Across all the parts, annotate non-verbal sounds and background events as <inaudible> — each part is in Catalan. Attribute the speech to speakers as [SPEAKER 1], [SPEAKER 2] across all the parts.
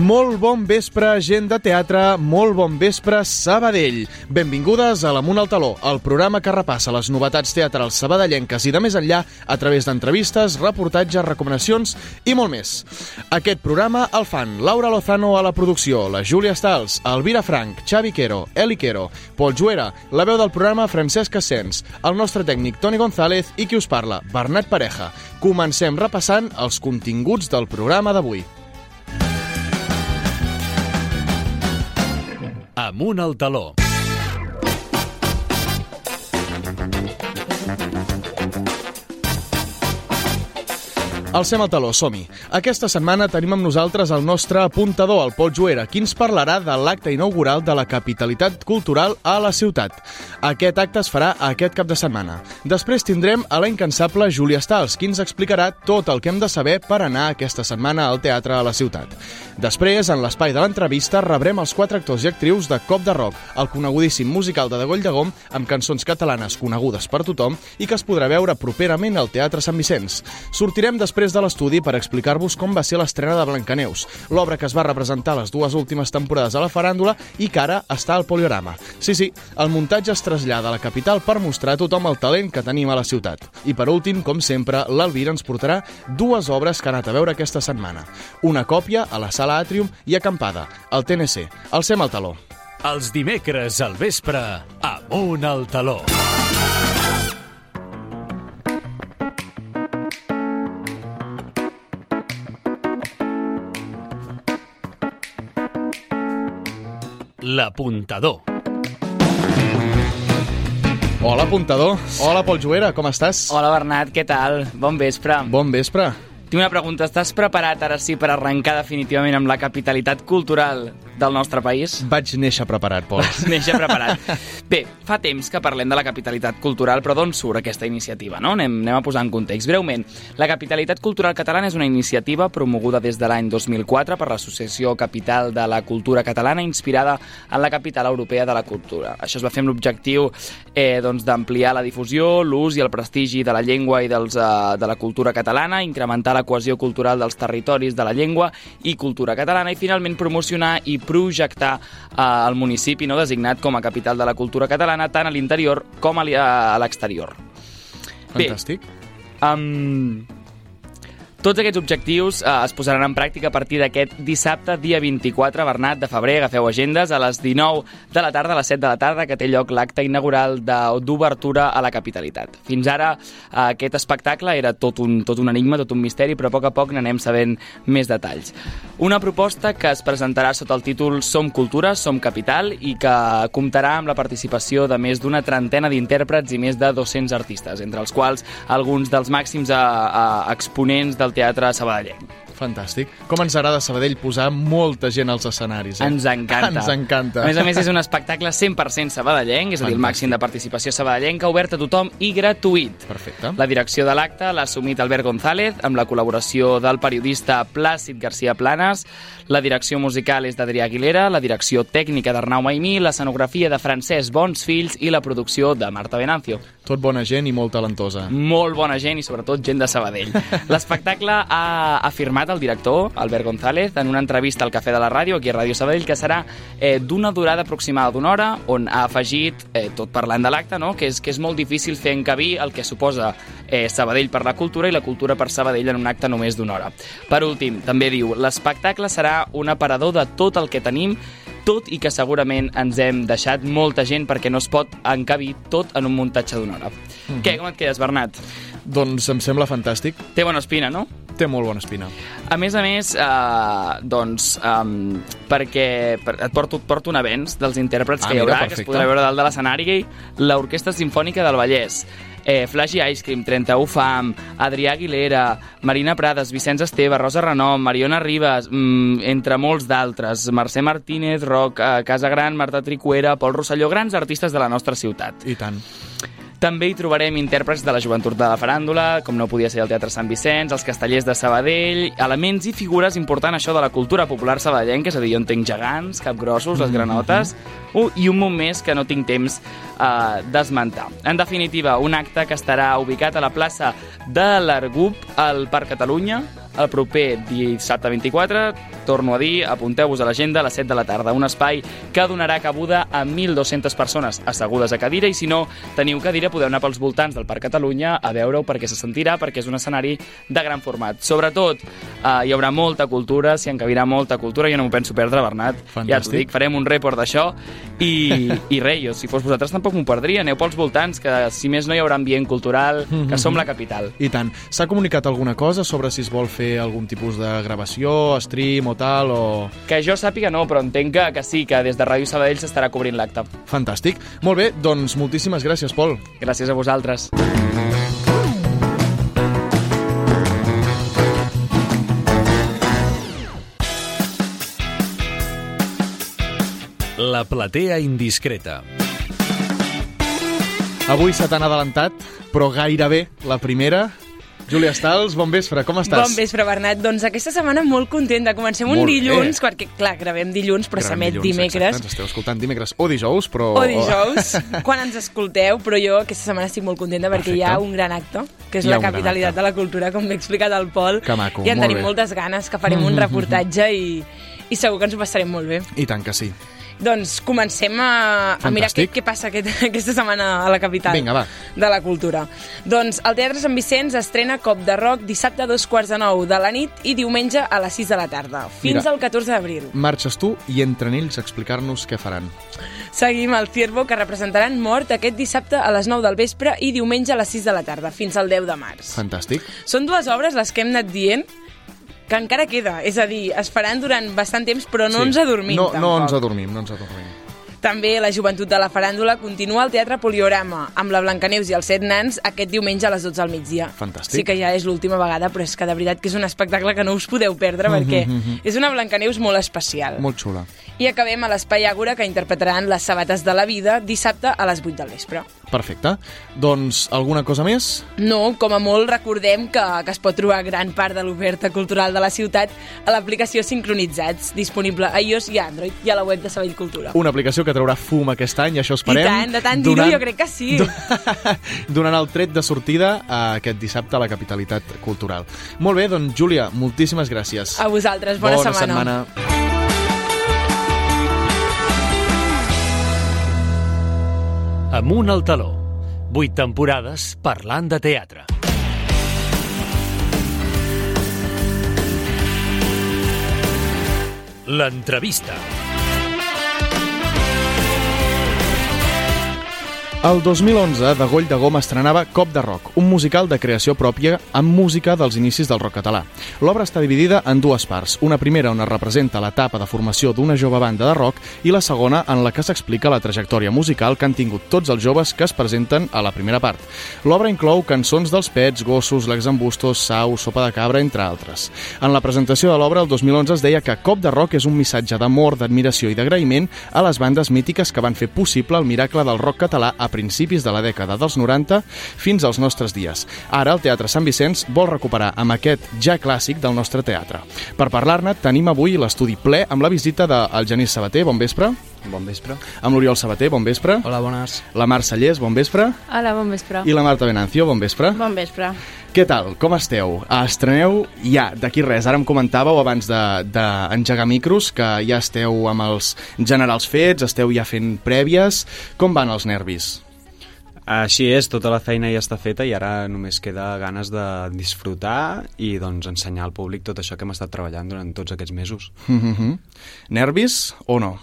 [SPEAKER 1] Molt bon vespre, gent de teatre, molt bon vespre, Sabadell. Benvingudes a l'Amunt al Taló, el programa que repassa les novetats teatrals sabadellenques i de més enllà a través d'entrevistes, reportatges, recomanacions i molt més. Aquest programa el fan Laura Lozano a la producció, la Júlia Stals, Elvira Frank, Xavi Quero, Eli Quero, Pol Juera, la veu del programa Francesc Ascens, el nostre tècnic Toni González i qui us parla, Bernat Pareja. Comencem repassant els continguts del programa d'avui.
[SPEAKER 2] Amunt al taló.
[SPEAKER 1] Alcem el taló, som-hi. Aquesta setmana tenim amb nosaltres el nostre apuntador, el Pol Juera, qui ens parlarà de l'acte inaugural de la capitalitat cultural a la ciutat. Aquest acte es farà aquest cap de setmana. Després tindrem a la incansable Júlia Stals, qui ens explicarà tot el que hem de saber per anar aquesta setmana al teatre a la ciutat. Després, en l'espai de l'entrevista, rebrem els quatre actors i actrius de Cop de Rock, el conegudíssim musical de Degoll de Gom, amb cançons catalanes conegudes per tothom i que es podrà veure properament al Teatre Sant Vicenç. Sortirem després després de l'estudi per explicar-vos com va ser l'estrena de Blancaneus, l'obra que es va representar les dues últimes temporades a la faràndula i que ara està al Poliorama. Sí, sí, el muntatge es trasllada a la capital per mostrar a tothom el talent que tenim a la ciutat. I per últim, com sempre, l'Alvira ens portarà dues obres que ha anat a veure aquesta setmana. Una còpia a la Sala Atrium i acampada, al TNC. Alcem el taló.
[SPEAKER 2] Els dimecres al vespre, amunt al taló. L'apuntador.
[SPEAKER 1] Hola, apuntador. Hola, Pol Juera, com estàs?
[SPEAKER 3] Hola, Bernat, què tal? Bon vespre.
[SPEAKER 1] Bon vespre.
[SPEAKER 3] Tinc una pregunta. Estàs preparat ara sí per arrencar definitivament amb la capitalitat cultural del nostre país?
[SPEAKER 1] Vaig néixer preparat, Pol.
[SPEAKER 3] Vaig néixer preparat. Bé, fa temps que parlem de la capitalitat cultural, però d'on surt aquesta iniciativa? No? Anem, anem a posar en context. Breument, la capitalitat cultural catalana és una iniciativa promoguda des de l'any 2004 per l'Associació Capital de la Cultura Catalana, inspirada en la capital europea de la cultura. Això es va fer amb l'objectiu eh, doncs, d'ampliar la difusió, l'ús i el prestigi de la llengua i dels, eh, de la cultura catalana, incrementar la cohesió cultural dels territoris de la llengua i cultura catalana i finalment promocionar i projectar eh, el municipi no designat com a capital de la cultura catalana tant a l'interior com a l'exterior.
[SPEAKER 1] Fantàstic.
[SPEAKER 3] Bé, um, tots aquests objectius eh, es posaran en pràctica a partir d'aquest dissabte, dia 24, Bernat, de febrer. Agafeu agendes a les 19 de la tarda, a les 7 de la tarda, que té lloc l'acte inaugural d'obertura a la capitalitat. Fins ara, eh, aquest espectacle era tot un, tot un enigma, tot un misteri, però a poc a poc n'anem sabent més detalls. Una proposta que es presentarà sota el títol Som Cultura, Som Capital i que comptarà amb la participació de més d'una trentena d'intèrprets i més de 200 artistes, entre els quals alguns dels màxims a, a exponents del teatre sabadellenc.
[SPEAKER 1] Fantàstic. Com ens agrada Sabadell posar molta gent als escenaris. Eh?
[SPEAKER 3] Ens encanta. <laughs>
[SPEAKER 1] Ens encanta.
[SPEAKER 3] A més a més, és un espectacle 100% sabadellenc, és a dir, el màxim de participació sabadellenca, obert a tothom i gratuït.
[SPEAKER 1] Perfecte.
[SPEAKER 3] La direcció de l'acte l'ha assumit Albert González, amb la col·laboració del periodista Plàcid García Planes, la direcció musical és d'Adrià Aguilera, la direcció tècnica d'Arnau Maimí, l'escenografia de Francesc Bons Fills i la producció de Marta Venancio.
[SPEAKER 1] Tot bona gent i molt talentosa.
[SPEAKER 3] Molt bona gent i sobretot gent de Sabadell. <laughs> L'espectacle ha afirmat el director, Albert González, en una entrevista al Cafè de la Ràdio, aquí a Ràdio Sabadell, que serà eh, d'una durada aproximada d'una hora, on ha afegit, eh, tot parlant de l'acte, no? que, és, que és molt difícil fer encabir el que suposa eh, Sabadell per la cultura i la cultura per Sabadell en un acte només d'una hora. Per últim, també diu, l'espectacle serà un aparador de tot el que tenim tot i que segurament ens hem deixat molta gent perquè no es pot encabir tot en un muntatge d'una hora. Mm -hmm. Què, com et quedes, Bernat?
[SPEAKER 1] Doncs em sembla fantàstic.
[SPEAKER 3] Té bona espina, no?
[SPEAKER 1] Té molt bona espina.
[SPEAKER 3] A més a més, eh, doncs, um, perquè per, et porto, et porto un avenç dels intèrprets
[SPEAKER 1] Ah,
[SPEAKER 3] que hi
[SPEAKER 1] mira,
[SPEAKER 3] haurà, que
[SPEAKER 1] perfecte.
[SPEAKER 3] es podrà veure dalt de l'escenari, l'Orquestra Simfònica del Vallès, eh, Flash i Ice Cream, 31 Fam, Adrià Aguilera, Marina Prades, Vicenç Esteve, Rosa Renom, Mariona Ribas, mm, entre molts d'altres, Mercè Martínez, Roc, eh, Casa Gran, Marta Tricuera, Pol Rosselló, grans artistes de la nostra ciutat.
[SPEAKER 1] I tant.
[SPEAKER 3] També hi trobarem intèrprets de la joventut de la faràndula, com no podia ser el Teatre Sant Vicenç, els castellers de Sabadell, elements i figures importants això de la cultura popular sabadellenca, és a dir, jo en tenc gegants, capgrossos, les granotes, uh, i un munt més que no tinc temps uh, d'esmentar. En definitiva, un acte que estarà ubicat a la plaça de l'Argup, al Parc Catalunya, el proper dissabte 24, torno a dir, apunteu-vos a l'agenda a les 7 de la tarda, un espai que donarà cabuda a 1.200 persones assegudes a cadira i si no teniu cadira podeu anar pels voltants del Parc Catalunya a veure-ho perquè se sentirà, perquè és un escenari de gran format. Sobretot, eh, hi haurà molta cultura, s'hi encabirà molta cultura, jo no m'ho penso perdre, Bernat.
[SPEAKER 1] Fantàstic.
[SPEAKER 3] Ja t'ho dic, farem un report d'això i, i res, jo, si fos vosaltres tampoc m'ho perdria, aneu pels voltants, que si més no hi haurà ambient cultural, que som la capital.
[SPEAKER 1] I tant. S'ha comunicat alguna cosa sobre si es vol fer algun tipus de gravació, stream o tal, o...
[SPEAKER 3] Que jo sàpiga no, però entenc que, que sí, que des de Ràdio Sabadell s'estarà cobrint l'acte.
[SPEAKER 1] Fantàstic. Molt bé, doncs moltíssimes gràcies, Pol.
[SPEAKER 3] Gràcies a vosaltres.
[SPEAKER 2] La platea indiscreta.
[SPEAKER 1] Avui se t'han adelantat, però gairebé la primera. Júlia Stals, bon vespre, com estàs?
[SPEAKER 4] Bon vespre, Bernat. Doncs aquesta setmana molt contenta. Comencem un
[SPEAKER 1] Molt bé.
[SPEAKER 4] dilluns, perquè, clar, gravem dilluns, però s'emet dimecres.
[SPEAKER 1] Exacte, ens esteu escoltant dimecres o dijous, però...
[SPEAKER 4] O dijous, <laughs> quan ens escolteu, però jo aquesta setmana estic molt contenta perquè hi ha
[SPEAKER 1] Perfecte.
[SPEAKER 4] un gran acte, que és
[SPEAKER 1] Hi
[SPEAKER 4] la
[SPEAKER 1] un
[SPEAKER 4] capitalitat de la cultura, com m'he explicat al Pol.
[SPEAKER 1] Que maco,
[SPEAKER 4] I en
[SPEAKER 1] molt
[SPEAKER 4] tenim
[SPEAKER 1] bé.
[SPEAKER 4] moltes ganes, que farem un reportatge i, i segur que ens ho passarem molt bé.
[SPEAKER 1] I tant que sí.
[SPEAKER 4] Doncs comencem a, a mirar què, què passa aquest, <laughs> aquesta setmana a la capital
[SPEAKER 1] Vinga, va.
[SPEAKER 4] de la cultura. Doncs el Teatre Sant Vicenç estrena Cop de Rock dissabte a dos quarts de nou de la nit i diumenge a les 6 de la tarda, fins
[SPEAKER 1] Mira.
[SPEAKER 4] al 14 d'abril.
[SPEAKER 1] Marxes tu i entren ells a explicar-nos què faran.
[SPEAKER 4] Seguim el Ciervo, que representaran Mort aquest dissabte a les 9 del vespre i diumenge a les 6 de la tarda, fins al 10 de març.
[SPEAKER 1] Fantàstic.
[SPEAKER 4] Són dues obres les que hem anat dient que encara queda, és a dir, es faran durant bastant temps, però no
[SPEAKER 1] Sí.
[SPEAKER 4] ens adormim
[SPEAKER 1] No,
[SPEAKER 4] tampoc.
[SPEAKER 1] no ens adormim, no ens adormim.
[SPEAKER 4] També la joventut de la faràndula continua al Teatre Poliorama amb la Blancaneus i els set nans aquest diumenge a les 12 al migdia.
[SPEAKER 1] Fantàstic.
[SPEAKER 4] Sí que ja és l'última vegada, però és que de veritat que és un espectacle que no us podeu perdre perquè és una Blancaneus molt especial.
[SPEAKER 1] Molt xula.
[SPEAKER 4] I acabem a l'Espai Àgora que interpretaran les sabates de la vida dissabte a les 8 del vespre.
[SPEAKER 1] Perfecte. Doncs alguna cosa més?
[SPEAKER 4] No, com a molt recordem que, que es pot trobar gran part de l'oferta cultural de la ciutat a l'aplicació Sincronitzats, disponible a iOS i Android i a la web de Sabell Cultura.
[SPEAKER 1] Una aplicació que traurà fum aquest any, això esperem.
[SPEAKER 4] I tant, de tant dir-ho, jo crec que sí. <laughs>
[SPEAKER 1] donant el tret de sortida a aquest dissabte a la capitalitat cultural. Molt bé, doncs, Júlia, moltíssimes gràcies.
[SPEAKER 4] A vosaltres, bona,
[SPEAKER 1] Bona
[SPEAKER 4] setmana.
[SPEAKER 1] setmana.
[SPEAKER 2] Amunt al taló. Vuit temporades parlant de teatre. L'entrevista.
[SPEAKER 1] El 2011, de Goll de Gom estrenava Cop de Rock, un musical de creació pròpia amb música dels inicis del rock català. L'obra està dividida en dues parts, una primera on es representa l'etapa de formació d'una jove banda de rock i la segona en la que s'explica la trajectòria musical que han tingut tots els joves que es presenten a la primera part. L'obra inclou cançons dels Pets, Gossos, L'Exambustos, Sau, Sopa de Cabra, entre altres. En la presentació de l'obra, el 2011 es deia que Cop de Rock és un missatge d'amor, d'admiració i d'agraïment a les bandes mítiques que van fer possible el miracle del rock català a principis de la dècada dels 90 fins als nostres dies. Ara el Teatre Sant Vicenç vol recuperar amb aquest ja clàssic del nostre teatre. Per parlar-ne tenim avui l'estudi ple amb la visita del Genís Sabater, bon vespre,
[SPEAKER 5] Bon vespre.
[SPEAKER 1] amb l'Oriol Sabater, bon vespre,
[SPEAKER 5] Hola, bones.
[SPEAKER 1] la Mar Sallés, bon vespre,
[SPEAKER 6] Hola, bon vespre.
[SPEAKER 1] i la Marta Venancio, bon vespre.
[SPEAKER 6] Bon vespre.
[SPEAKER 1] Què tal? Com esteu? Estreneu ja, d'aquí res. Ara em comentàveu abans d'engegar de, micros que ja esteu amb els generals fets, esteu ja fent prèvies. Com van els nervis?
[SPEAKER 5] Així és, tota la feina ja està feta i ara només queda ganes de disfrutar i doncs ensenyar al públic tot això que hem estat treballant durant tots aquests mesos.
[SPEAKER 1] Mm -hmm. Nervis o no?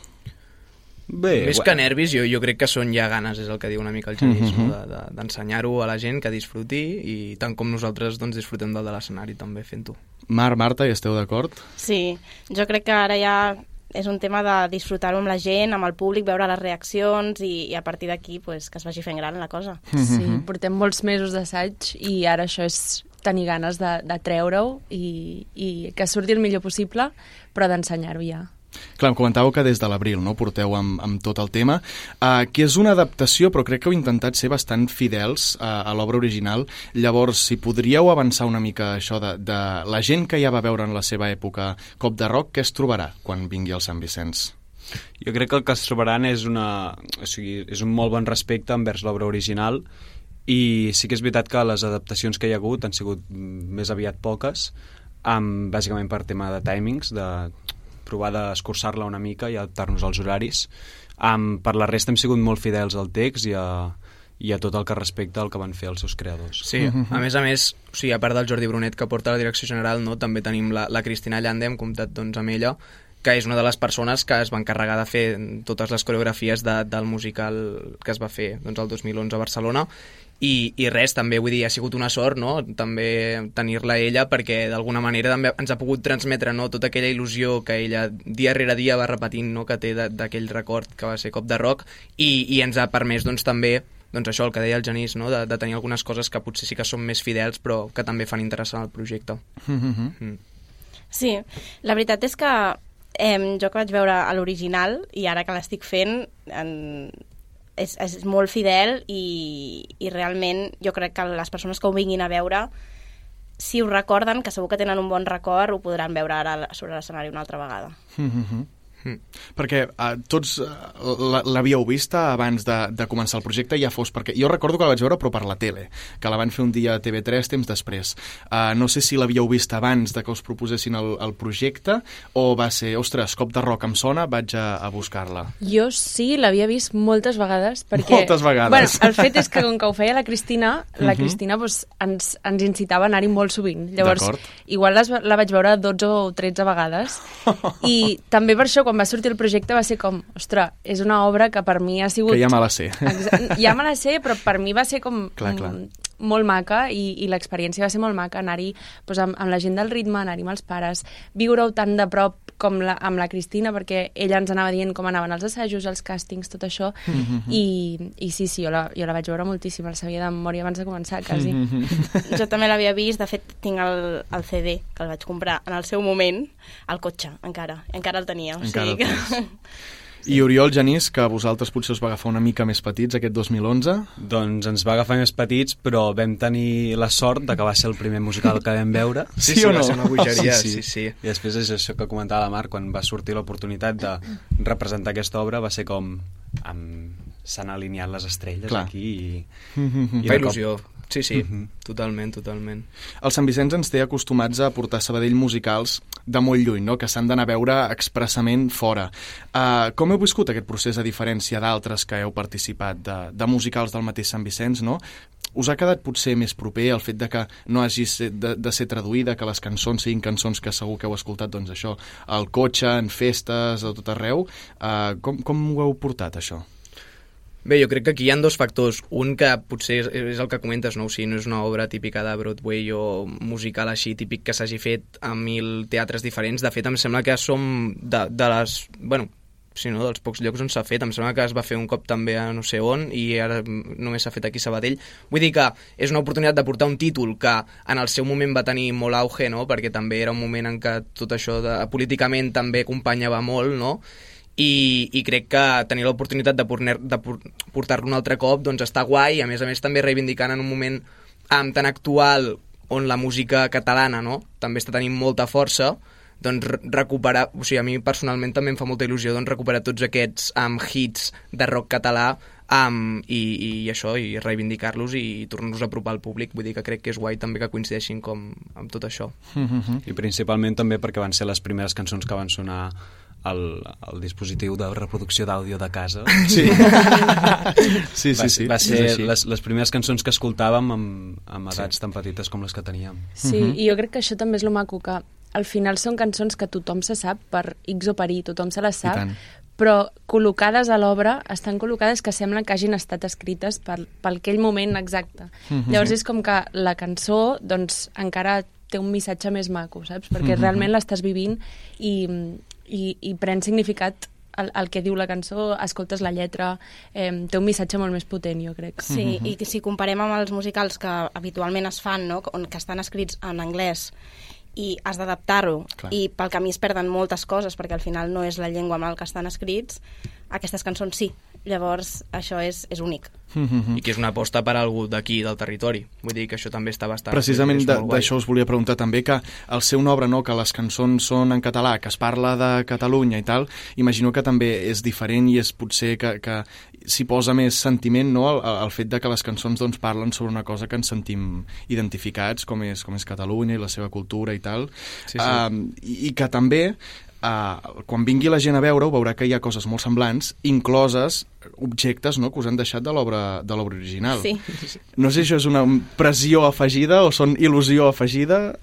[SPEAKER 5] Bé,
[SPEAKER 7] Més
[SPEAKER 5] bueno,
[SPEAKER 7] que nervis, jo, jo crec que són ja ganes, és el que diu una mica el Genís, no? de- de- d'ensenyar-ho a la gent que disfruti i tant com nosaltres doncs, disfrutem del de l'escenari també fent-ho.
[SPEAKER 1] Mar, Marta, hi esteu d'acord?
[SPEAKER 6] Sí, jo crec que ara ja és un tema de disfrutar-ho amb la gent, amb el públic, veure les reaccions i, i a partir d'aquí pues, que es vagi fent gran la cosa.
[SPEAKER 8] Sí, portem molts mesos d'assaig i ara això és tenir ganes de, de treure-ho i, i que surti el millor possible, però d'ensenyar-ho ja.
[SPEAKER 1] Clar, em comentàveu que des de l'abril no, porteu amb, amb tot el tema, uh, que és una adaptació, però crec que heu intentat ser bastant fidels uh, a l'obra original. Llavors, si podríeu avançar una mica això de, de la gent que ja va veure en la seva època Cop de Rock, què es trobarà quan vingui al Sant Vicenç?
[SPEAKER 5] jo crec que el que es trobaran és, una, o sigui, és un molt bon respecte envers l'obra original i sí que és veritat que les adaptacions que hi ha hagut han sigut mm, més aviat poques, amb, bàsicament per tema de timings, de provar d'escurçar-la una mica i adaptar-nos als horaris. Um, per la resta hem sigut molt fidels al text i a, i a tot el que respecta al que van fer els seus creadors.
[SPEAKER 7] Sí, a més a més, o sigui, a part del Jordi Brunet que porta la direcció general, no, també tenim la, la Cristina Llande, hem comptat doncs, amb ella, que és una de les persones que es va encarregar de fer totes les coreografies de, del musical que es va fer doncs, el 2011 a Barcelona i, i res, també vull dir, ha sigut una sort no? també tenir-la ella perquè d'alguna manera també ens ha pogut transmetre no? tota aquella il·lusió que ella dia rere dia va repetint no? que té d'aquell record que va ser Cop de Rock i, i ens ha permès doncs, també doncs això, el que deia el Genís, no? de, de tenir algunes coses que potser sí que són més fidels però que també fan interessant el projecte. Mm.
[SPEAKER 6] Sí, la veritat és que eh, jo que vaig veure a l'original i ara que l'estic fent en, és, és molt fidel i, i realment jo crec que les persones que ho vinguin a veure si ho recorden, que segur que tenen un bon record, ho podran veure ara sobre l'escenari una altra vegada.
[SPEAKER 1] Perquè uh, tots uh, l'havíeu vista abans de, de començar el projecte, ja fos perquè... Jo recordo que la vaig veure, però per la tele, que la van fer un dia a TV3 temps després. Uh, no sé si l'havíeu vist abans de que us proposessin el, el projecte o va ser, ostres, cop de rock em sona, vaig a, a buscar-la.
[SPEAKER 8] Jo sí, l'havia vist moltes vegades. Perquè,
[SPEAKER 1] Moltes vegades.
[SPEAKER 8] Bueno, el fet és que com que ho feia la Cristina, la Cristina doncs, ens, ens incitava a anar-hi molt sovint. Llavors, igual les, la vaig veure 12 o 13 vegades. <laughs> I també per això, quan va sortir el projecte, va ser com, ostres, és una obra que per mi ha sigut...
[SPEAKER 1] Que ja me la sé.
[SPEAKER 8] Exa- Ja me la sé, però per mi va ser com
[SPEAKER 1] Clar, clar.
[SPEAKER 8] Mm, molt maca i, i l'experiència va ser molt maca anar-hi doncs, amb, amb la gent del ritme, anar-hi amb els pares, viure-ho tan de prop com la, amb la Cristina, perquè ella ens anava dient com anaven els assajos, els càstings, tot això, i, i sí, sí, jo la, jo la vaig veure moltíssim, la sabia de memòria abans de començar, quasi.
[SPEAKER 6] Jo també l'havia vist, de fet tinc el, el CD que el vaig comprar en el seu moment al cotxe, encara, encara el tenia. O
[SPEAKER 1] Encara
[SPEAKER 6] sigui
[SPEAKER 1] el
[SPEAKER 6] que... <laughs>
[SPEAKER 1] I Oriol, Genís, que a vosaltres potser us va agafar una mica més petits aquest 2011.
[SPEAKER 5] Doncs ens va agafar més petits, però vam tenir la sort de que va ser el primer musical que vam veure.
[SPEAKER 1] Sí, <laughs> sí o no?
[SPEAKER 7] Va ser una bogeria, sí, sí.
[SPEAKER 5] I després és això que comentava la Mar, quan va sortir l'oportunitat de representar aquesta obra, va ser com... Amb... S'han alineat les estrelles
[SPEAKER 1] Clar.
[SPEAKER 5] aquí i,
[SPEAKER 1] Mhm. <laughs>
[SPEAKER 5] i
[SPEAKER 7] Fa
[SPEAKER 5] de cop-
[SPEAKER 7] Sí, sí,
[SPEAKER 5] Mhm.
[SPEAKER 7] totalment, totalment.
[SPEAKER 1] El Sant Vicenç ens té acostumats a portar Sabadell musicals de molt lluny, no? que s'han d'anar a veure expressament fora. Uh, com heu viscut aquest procés a diferència d'altres que heu participat de, de musicals del mateix Sant Vicenç? No? Us ha quedat potser més proper el fet de que no hagi de, de ser traduïda, que les cançons siguin cançons que segur que heu escoltat, doncs això, al cotxe, en festes, a tot arreu. Uh, com, com ho heu portat, això?
[SPEAKER 7] Bé, jo crec que aquí hi ha dos factors. Un que potser és, és el que comentes, no? O sigui, no és una obra típica de Broadway o musical així típic que s'hagi fet a mil teatres diferents. De fet, em sembla que som de, de les... Bueno, si no, dels pocs llocs on s'ha fet. Em sembla que es va fer un cop també a no sé on i ara només s'ha fet aquí a Sabadell. Vull dir que és una oportunitat de portar un títol que en el seu moment va tenir molt auge, no? perquè també era un moment en què tot això de, políticament també acompanyava molt, no? I, i crec que tenir l'oportunitat de, porner- de por- portar-lo un altre cop doncs està guai i a més a més també reivindicant en un moment um, tan actual on la música catalana no? també està tenint molta força doncs re- recuperar, o sigui, a mi personalment també em fa molta il·lusió doncs, recuperar tots aquests um, hits de rock català um, i, i això, i reivindicar-los i tornar-los a apropar al públic, vull dir que crec que és guai també que coincideixin com amb tot això.
[SPEAKER 5] I principalment també perquè van ser les primeres cançons que van sonar al, al dispositiu de reproducció d'àudio de casa. <laughs>
[SPEAKER 1] Sí. sí,
[SPEAKER 5] va,
[SPEAKER 1] sí, sí.
[SPEAKER 5] va
[SPEAKER 1] és
[SPEAKER 5] ser
[SPEAKER 1] així.
[SPEAKER 5] les, les primeres cançons que escoltàvem amb, amb edats tan petites com les que teníem.
[SPEAKER 8] Sí, i jo crec que això també és lo maco, que al final són cançons que tothom se sap per X o per Y, tothom se les sap, però col·locades a l'obra estan col·locades que semblen que hagin estat escrites per, per aquell moment exacte. Llavors és com que la cançó doncs, encara té un missatge més maco, saps? Perquè realment l'estàs vivint i, i, i pren significat el, el que diu la cançó, escoltes la lletra, eh, té un missatge molt més potent, jo crec.
[SPEAKER 6] Sí, i que si comparem amb els musicals que habitualment es fan, no? on, que estan escrits en anglès, i has d'adaptar-ho, i pel camí es perden moltes coses, perquè al final no és la llengua amb la que estan escrits, aquestes cançons sí. Llavors, això és, és únic.
[SPEAKER 7] I que és una aposta per a algú d'aquí, del territori. Vull dir que això també està bastant...
[SPEAKER 1] Precisament d'això us volia preguntar també, que el seu nombre, no, que les cançons són en català, que es parla de Catalunya i tal, imagino que també és diferent i és potser que, que s'hi posa més sentiment no, el, el fet de que les cançons doncs, parlen sobre una cosa que ens sentim identificats, com és, com és Catalunya i la seva cultura i tal,
[SPEAKER 7] Sí, sí.
[SPEAKER 1] Um, i, i que també uh, quan vingui la gent a veure-ho veurà que hi ha coses molt semblants, incloses objectes no, que us han deixat de l'obra de l'obra original.
[SPEAKER 6] Sí.
[SPEAKER 1] No sé si això és una pressió afegida o són il·lusió afegida.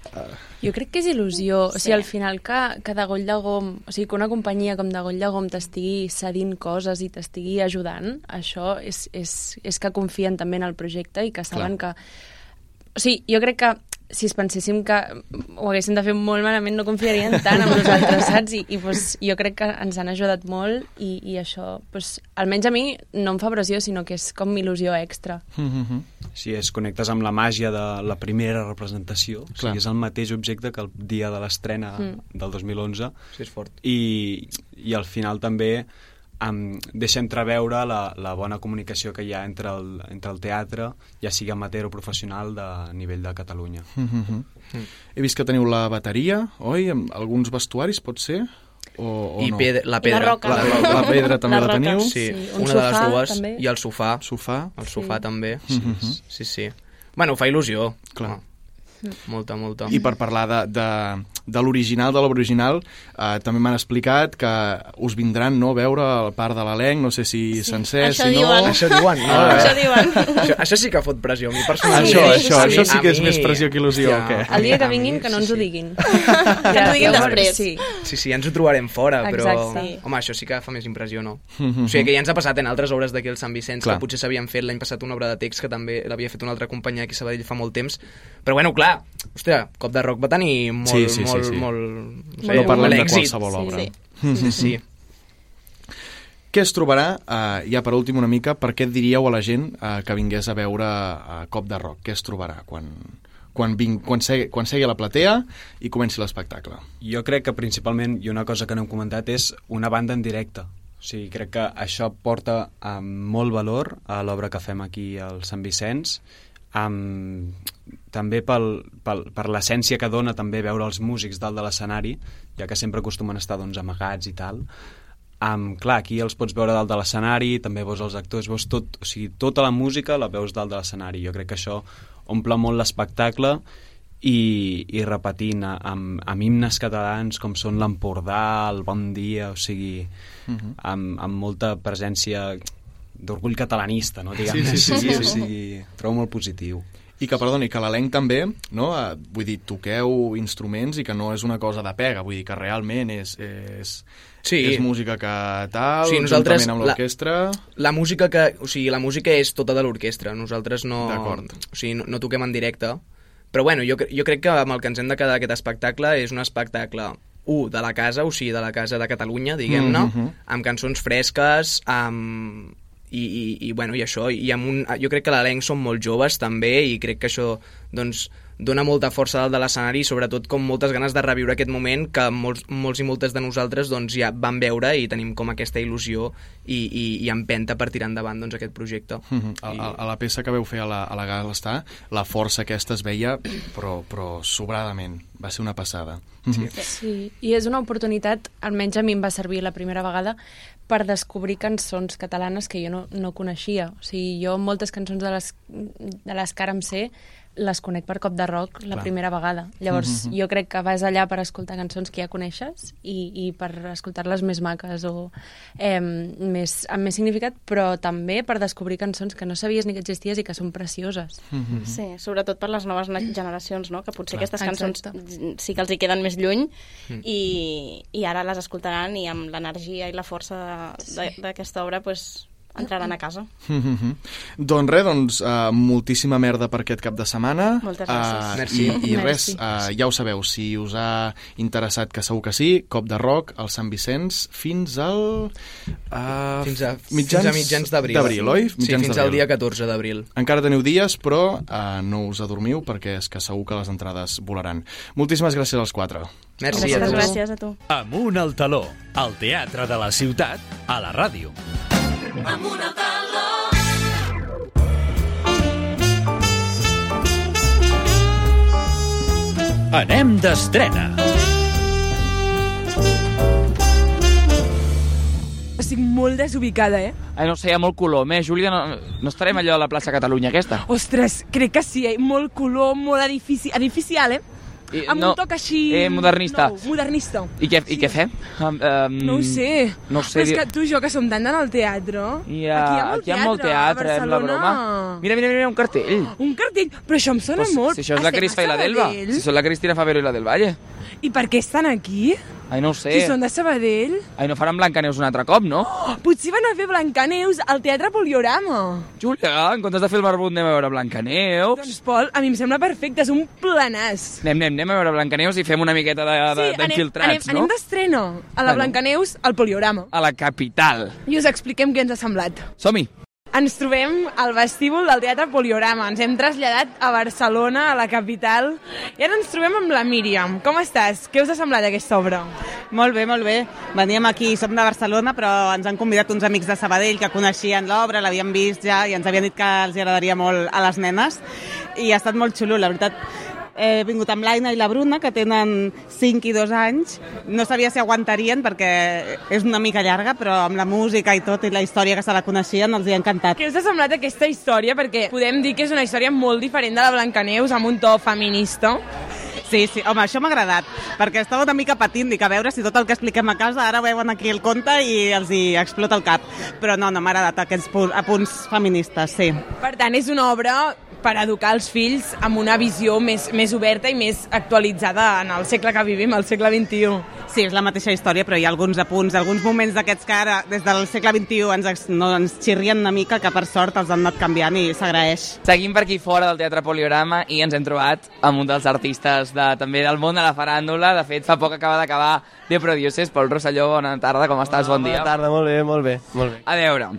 [SPEAKER 8] Jo crec que és il·lusió. O
[SPEAKER 6] Sí.
[SPEAKER 8] sigui, al final que, que de Goll de Gom, o sigui, que una companyia com de Goll de Gom t'estigui cedint coses i t'estigui ajudant, això és, és, és que confien també en el projecte i que saben que... O sigui, jo crec que si es penséssim que ho haguéssim de fer molt malament no confiarien tant en nosaltres, <laughs> saps? I, i pues, jo crec que ens han ajudat molt i, i això, pues, almenys a mi no em fa pressió, sinó que és com il·lusió extra.
[SPEAKER 5] Si es connectes amb la màgia de la primera representació, o
[SPEAKER 1] Clar.
[SPEAKER 5] sigui, és el mateix objecte que el dia de l'estrena
[SPEAKER 8] Mm.
[SPEAKER 5] del 2011,
[SPEAKER 7] Sí, és fort.
[SPEAKER 5] i, i al final també um, deixa entreveure la, la bona comunicació que hi ha entre el, entre el teatre, ja sigui amateur o professional, de nivell de Catalunya.
[SPEAKER 1] He vist que teniu la bateria, oi? Amb alguns vestuaris, pot ser? O, o
[SPEAKER 7] I
[SPEAKER 1] no?
[SPEAKER 7] pedra, la
[SPEAKER 6] I la
[SPEAKER 7] pedra.
[SPEAKER 6] roca.
[SPEAKER 1] La, la, la pedra també
[SPEAKER 6] La
[SPEAKER 1] la, teniu?
[SPEAKER 7] Sí,
[SPEAKER 8] Sí, un
[SPEAKER 7] una de les
[SPEAKER 8] sofà,
[SPEAKER 7] dues.
[SPEAKER 8] també.
[SPEAKER 7] I el sofà.
[SPEAKER 1] Sofà?
[SPEAKER 7] El sofà
[SPEAKER 8] Sí.
[SPEAKER 7] també. Sí, sí, sí. Bueno, fa il·lusió.
[SPEAKER 1] Clar.
[SPEAKER 7] Molta, molta.
[SPEAKER 1] I per parlar de, de, de l'original, de l'obra original, eh, també m'han explicat que us vindran no, a veure el part de l'elenc, no sé si sí. sencer,
[SPEAKER 6] Això
[SPEAKER 1] si no...
[SPEAKER 6] diuen.
[SPEAKER 7] Això diuen, no? <laughs>
[SPEAKER 1] Ah.
[SPEAKER 6] Això diuen.
[SPEAKER 7] Això, això sí que fot pressió, a mi personalment.
[SPEAKER 1] Això,
[SPEAKER 6] Sí,
[SPEAKER 1] això,
[SPEAKER 6] sí.
[SPEAKER 1] això sí que és
[SPEAKER 7] mi-
[SPEAKER 1] més pressió que il·lusió,
[SPEAKER 7] Hòstia,
[SPEAKER 1] o què?
[SPEAKER 7] a
[SPEAKER 8] El dia que vinguin, que no
[SPEAKER 7] sí,
[SPEAKER 8] ens ho
[SPEAKER 7] sí.
[SPEAKER 8] diguin. <laughs>
[SPEAKER 6] Que ens ho diguin després.
[SPEAKER 8] Sí.
[SPEAKER 7] Sí, sí, ja ens ho trobarem fora, però...
[SPEAKER 8] Exacte.
[SPEAKER 6] Sí.
[SPEAKER 7] Home, això sí que fa més impressió, no? O sigui, que ja ens ha passat en altres obres d'aquí al Sant Vicenç,
[SPEAKER 1] Clar.
[SPEAKER 7] que potser s'havien fet l'any passat una obra de text que també l'havia fet una altra companyia aquí a Sabadell fa molt temps. Però bueno, clar, hòstia, Cop de Rock va tenir molt,
[SPEAKER 1] Sí, sí, sí,
[SPEAKER 7] molt,
[SPEAKER 1] sí.
[SPEAKER 7] molt,
[SPEAKER 1] No
[SPEAKER 8] Molt
[SPEAKER 1] parlem de qualsevol
[SPEAKER 6] Sí,
[SPEAKER 1] obra.
[SPEAKER 6] sí.
[SPEAKER 7] Sí, sí. <laughs>
[SPEAKER 1] Què es trobarà, eh, ja per últim una mica, per què diríeu a la gent eh, que vingués a veure a Cop de Rock? Què es trobarà quan, quan, ving, quan, segui, quan segui a la platea i comenci l'espectacle?
[SPEAKER 5] Jo crec que principalment, i una cosa que no hem comentat, és una banda en directe. O sigui, crec que això porta um, molt valor a l'obra que fem aquí al Sant Vicenç, um, també pel, pel, per l'essència que dona també veure els músics dalt de l'escenari, ja que sempre acostumen a estar doncs, amagats i tal. Um, clar, aquí els pots veure dalt de l'escenari, també veus els actors, veus tot, o sigui, tota la música la veus dalt de l'escenari. Jo crec que això omple molt l'espectacle i, i repetint amb, amb himnes catalans com són l'Empordà, el Bon Dia, o sigui, amb, amb molta presència d'orgull catalanista, no? Diguem,
[SPEAKER 1] Sí, sí, sí, sí, <laughs>
[SPEAKER 5] o
[SPEAKER 1] sí.
[SPEAKER 5] sigui, trobo molt positiu.
[SPEAKER 1] I que, perdoni, que l'elenc també, no? Eh, vull dir, toqueu instruments i que no és una cosa de pega, vull dir que realment és, és,
[SPEAKER 7] Sí.
[SPEAKER 1] és música que tal,
[SPEAKER 7] Sí, nosaltres-
[SPEAKER 1] juntament amb
[SPEAKER 7] la-
[SPEAKER 1] l'orquestra...
[SPEAKER 7] La música que... O sigui, la música és tota de l'orquestra. Nosaltres no...
[SPEAKER 1] D'acord.
[SPEAKER 7] O sigui, no, no toquem en directe. Però bueno, jo, jo crec que amb el que ens hem de quedar aquest espectacle és un espectacle un, de la casa, o sigui, de la casa de Catalunya, diguem-ne,
[SPEAKER 1] Mhm.
[SPEAKER 7] amb cançons fresques, amb... I, i, i, bueno, i això, i amb un, jo crec que l'elenc són molt joves també i crec que això doncs, dona molta força dalt de l'escenari i sobretot com moltes ganes de reviure aquest moment que molts, molts i moltes de nosaltres doncs, ja vam veure i tenim com aquesta il·lusió i, i, i empenta per tirar endavant doncs, aquest projecte.
[SPEAKER 1] Mhm. A, a, a la peça que veu fer a la, a la Gala està, la força aquesta es veia, però, però sobradament. Va ser una passada. Mhm.
[SPEAKER 8] Sí, i és una oportunitat, almenys a mi em va servir la primera vegada, per descobrir cançons catalanes que jo no, no coneixia. O sigui, jo moltes cançons de les, de les que ara em sé les conec per cop de rock la
[SPEAKER 1] Clar.
[SPEAKER 8] primera vegada. Llavors,
[SPEAKER 1] Mhm.
[SPEAKER 8] jo crec que vas allà per escoltar cançons que ja coneixes i, i per escoltar-les més maques o eh, més, amb més significat, però també per descobrir cançons que no sabies ni que existies i que són precioses.
[SPEAKER 1] Mhm.
[SPEAKER 6] Sí, sobretot per les noves ne- generacions, no? que potser
[SPEAKER 1] Clar.
[SPEAKER 6] aquestes cançons
[SPEAKER 8] Exacte.
[SPEAKER 6] sí que els hi queden més lluny i, i ara les escoltaran i amb l'energia i la força d'aquesta obra pues, entraran a casa.
[SPEAKER 1] Mm <laughs> -hmm. Doncs res, doncs, uh, moltíssima merda per aquest cap de setmana.
[SPEAKER 6] Moltes gràcies.
[SPEAKER 1] Uh,
[SPEAKER 7] Merci.
[SPEAKER 1] I, i res, uh, ja ho sabeu, si us ha interessat, que segur que sí, Cop de Rock, al Sant Vicenç, fins al... Uh,
[SPEAKER 7] Fins a mitjans, fins a mitjans d'abril.
[SPEAKER 1] D'abril, oi?
[SPEAKER 7] Sí,
[SPEAKER 1] Mitjans
[SPEAKER 7] fins al dia 14 d'abril.
[SPEAKER 1] Encara teniu dies, però uh, no us adormiu perquè és que segur que les entrades volaran. Moltíssimes gràcies als quatre.
[SPEAKER 7] Merci
[SPEAKER 6] Moltes
[SPEAKER 7] a tu.
[SPEAKER 6] gràcies a tu.
[SPEAKER 2] Amunt al taló, al teatre de la ciutat, a la ràdio. Anem d'estrena.
[SPEAKER 4] Estic molt desubicada, eh?
[SPEAKER 3] Ai, no sé, hi ha molt color. Més, Júlia, no, no estarem allò a la plaça Catalunya, aquesta?
[SPEAKER 4] Ostres, crec que sí, eh? Molt color, molt edifici, artificial, eh?
[SPEAKER 3] I,
[SPEAKER 4] Amb un toc així...
[SPEAKER 3] Eh, modernista.
[SPEAKER 4] Nou, modernista.
[SPEAKER 3] I què, i què fem? Um, um,
[SPEAKER 4] No ho sé.
[SPEAKER 3] No ho sé.
[SPEAKER 4] Però és que tu i jo, que som tant d'anar al teatre...
[SPEAKER 3] Hi ha,
[SPEAKER 4] aquí hi ha molt teatre,
[SPEAKER 3] eh,
[SPEAKER 4] a
[SPEAKER 3] la broma. Mira, mira, mira, un cartell.
[SPEAKER 4] Un cartell, però això em sona
[SPEAKER 3] Pues,
[SPEAKER 4] molt.
[SPEAKER 3] si això és la
[SPEAKER 4] Estem
[SPEAKER 3] Cris
[SPEAKER 4] a
[SPEAKER 3] i la.
[SPEAKER 4] Sabadell?
[SPEAKER 3] Si són la Cristina Favero i la del Valle.
[SPEAKER 4] I per què estan aquí?
[SPEAKER 3] Ai, no ho sé.
[SPEAKER 4] Si són de Sabadell?
[SPEAKER 3] Ai, no faran Blancaneus un altre cop, no?
[SPEAKER 4] Oh, potser van a fer Blancaneus al Teatre Poliorama.
[SPEAKER 3] Júlia, en comptes de fer el barbut anem a veure Blancaneus.
[SPEAKER 4] Doncs, Pol, a mi em sembla perfecte, és un planàs.
[SPEAKER 3] Anem, anem, anem a veure Blancaneus i fem una miqueta de- de-
[SPEAKER 4] anem,
[SPEAKER 3] d'infiltrats,
[SPEAKER 4] anem,
[SPEAKER 3] no?
[SPEAKER 4] anem d'estrena a la
[SPEAKER 3] Bueno.
[SPEAKER 4] Blancaneus al Poliorama.
[SPEAKER 3] A la capital.
[SPEAKER 4] I us expliquem què ens ha semblat.
[SPEAKER 3] Som-hi.
[SPEAKER 4] Ens trobem al vestíbul del Teatre Poliorama. Ens hem traslladat a Barcelona, a la capital, i ara ens trobem amb la Míriam. Com estàs? Què us ha semblat aquesta obra?
[SPEAKER 9] Molt bé, molt bé. Veníem aquí, som de Barcelona, però ens han convidat uns amics de Sabadell que coneixien l'obra, l'havien vist ja i ens havien dit que els agradaria molt a les nenes i ha estat molt xulo, la veritat. He vingut amb l'Aina i la Bruna, que tenen 5 i 2 anys. No sabia si aguantarien perquè és una mica llarga, però amb la música i tot i la història que se la coneixien els hi ha encantat.
[SPEAKER 4] Què us ha semblat aquesta història? Perquè podem dir que és una història molt diferent de la Blancaneus, amb un to feminista.
[SPEAKER 9] Sí, sí, home, això m'ha agradat, perquè estava una mica patint, dic, a veure si tot el que expliquem a casa ara veuen aquí el conte i els hi explota el cap. Però no, no m'ha agradat aquests pu- apunts feministes, sí.
[SPEAKER 4] Per tant, és una obra per educar els fills amb una visió més, més oberta i més actualitzada en el segle que vivim, el segle XXI.
[SPEAKER 9] Sí, és la mateixa història, però hi ha alguns apunts, alguns moments d'aquests que ara, des del segle XXI, ens, no, ens xirrien una mica, que per sort els han anat canviant i s'agraeix.
[SPEAKER 3] Seguim per aquí fora del Teatre Poliorama i ens hem trobat amb un dels artistes de, també del món de la faràndula. De fet, fa poc acaba d'acabar de Producers. Pol Rosselló, bona tarda, com estàs? Bon dia.
[SPEAKER 10] Bona tarda, molt bé, molt bé, molt bé.
[SPEAKER 3] A veure,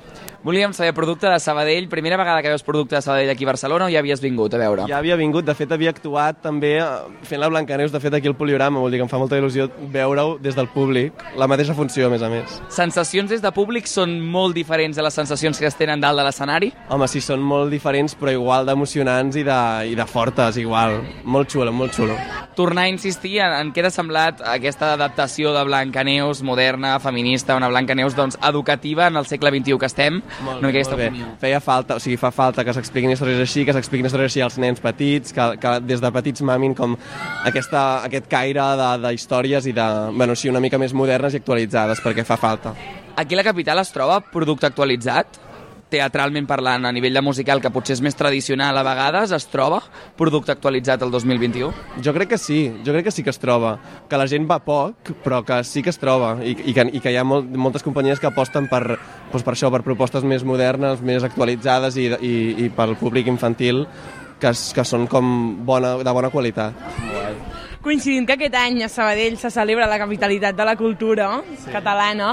[SPEAKER 3] volíem saber producte de Sabadell. Primera vegada que veus producte de Sabadell aquí a Barcelona o ja havies vingut a veure?
[SPEAKER 10] Ja havia vingut, de fet havia actuat també eh, fent la Blancaneus, de fet aquí al Poliorama, vol dir que em fa molta il·lusió veure-ho des del públic, la mateixa funció a més a més.
[SPEAKER 3] Sensacions des de públic són molt diferents de les sensacions que es tenen dalt de l'escenari?
[SPEAKER 10] Home, sí, són molt diferents, però igual d'emocionants i, de, i de fortes, igual. Molt xulo, molt xulo.
[SPEAKER 3] Tornar a insistir en, en què t'ha semblat aquesta adaptació de Blancaneus moderna, feminista, una Blancaneus doncs, educativa en el segle XXI que estem.
[SPEAKER 10] Molt
[SPEAKER 3] una
[SPEAKER 10] bé,
[SPEAKER 3] mica aquesta
[SPEAKER 10] bé.
[SPEAKER 3] opinió.
[SPEAKER 10] Feia falta, o sigui, fa falta que s'expliquin històries així, que s'expliquin històries així als nens petits, que, que des de petits mamin com aquesta, aquest caire de, de històries i de, bueno, sí, una mica més modernes i actualitzades, perquè fa falta.
[SPEAKER 3] Aquí a la capital es troba producte actualitzat? Teatralment parlant, a nivell de musical, que potser és més tradicional a vegades, es troba producte actualitzat el 2021?
[SPEAKER 10] Jo crec que sí, jo crec que sí que es troba. Que la gent va poc, però que sí que es troba. I, i, que, i que hi ha molt, moltes companyies que aposten per, doncs per això, per propostes més modernes, més actualitzades i, i, i pel públic infantil que, que són com bona, de bona qualitat.
[SPEAKER 4] Coincidint que aquest any a Sabadell se celebra la capitalitat de la cultura sí. catalana,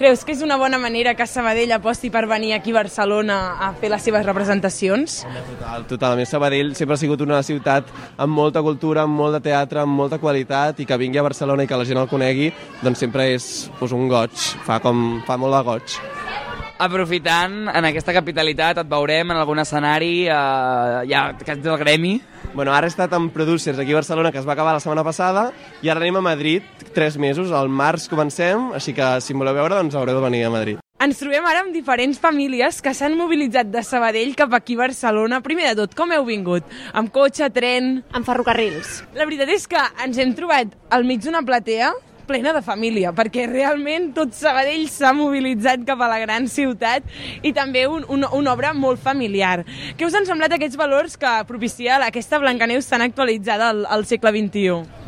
[SPEAKER 4] creus que és una bona manera que Sabadell aposti per venir aquí a Barcelona a fer les seves representacions?
[SPEAKER 10] Total, total. A més, Sabadell sempre ha sigut una ciutat amb molta cultura, amb molt de teatre, amb molta qualitat, i que vingui a Barcelona i que la gent el conegui, doncs sempre és doncs, un goig, fa, com, fa molt de goig.
[SPEAKER 3] Aprofitant, en aquesta capitalitat et veurem en algun escenari, eh, ja que ets del gremi,
[SPEAKER 10] Bueno, ara he estat amb Producers aquí a Barcelona, que es va acabar la setmana passada, i ara anem a Madrid tres mesos, al març comencem, així que si em voleu veure, doncs haureu de venir a Madrid.
[SPEAKER 4] Ens trobem ara amb diferents famílies que s'han mobilitzat de Sabadell cap aquí a Barcelona. Primer de tot, com heu vingut? Amb cotxe, tren...
[SPEAKER 6] Amb ferrocarrils.
[SPEAKER 4] La veritat és que ens hem trobat al mig d'una platea plena de família, perquè realment tot Sabadell s'ha mobilitzat cap a la gran ciutat i també un, un, una obra molt familiar. Què us han semblat aquests valors que propicia aquesta Blancaneus tan actualitzada al, al segle XXI?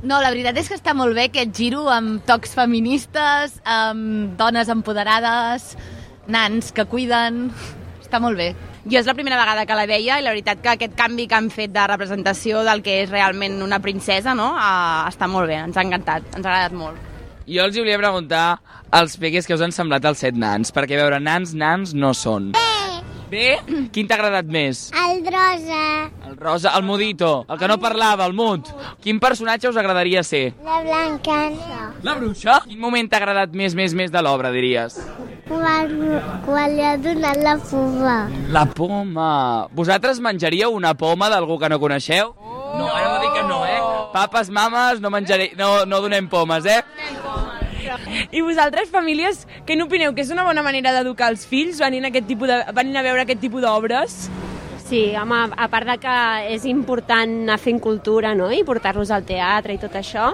[SPEAKER 11] No, la veritat és que està molt bé aquest giro amb tocs feministes, amb dones empoderades... nans que cuiden... Està molt bé.
[SPEAKER 12] Jo és la primera vegada que la veia i la veritat que aquest canvi que han fet de representació del que és realment una princesa no? uh, està molt bé, ens ha encantat, ens ha agradat molt.
[SPEAKER 3] Jo els hi volia preguntar als peques que us han semblat els set nans, perquè veure, nans, nans no són. Bé? Quin t'ha agradat més?
[SPEAKER 13] El rosa.
[SPEAKER 3] El rosa, el mudito, el que no parlava, el mut. Quin personatge us agradaria ser?
[SPEAKER 13] La Blanca.
[SPEAKER 3] La bruixa? Quin moment t'ha agradat més, més, més de l'obra, diries?
[SPEAKER 13] Quan, quan li ha donat la poma.
[SPEAKER 3] La poma. Vosaltres menjaríeu una poma d'algú que no coneixeu? No, ara no dic que no, eh? Papes, mames, no menjaré, no, no donem pomes, eh? <laughs>
[SPEAKER 4] I vosaltres, famílies, què n'opineu? Que és una bona manera d'educar els fills venint aquest tipus de, venint a veure aquest tipus d'obres?
[SPEAKER 14] Sí, home, a part de que és important anar fent cultura no? i portar-los al teatre i tot això,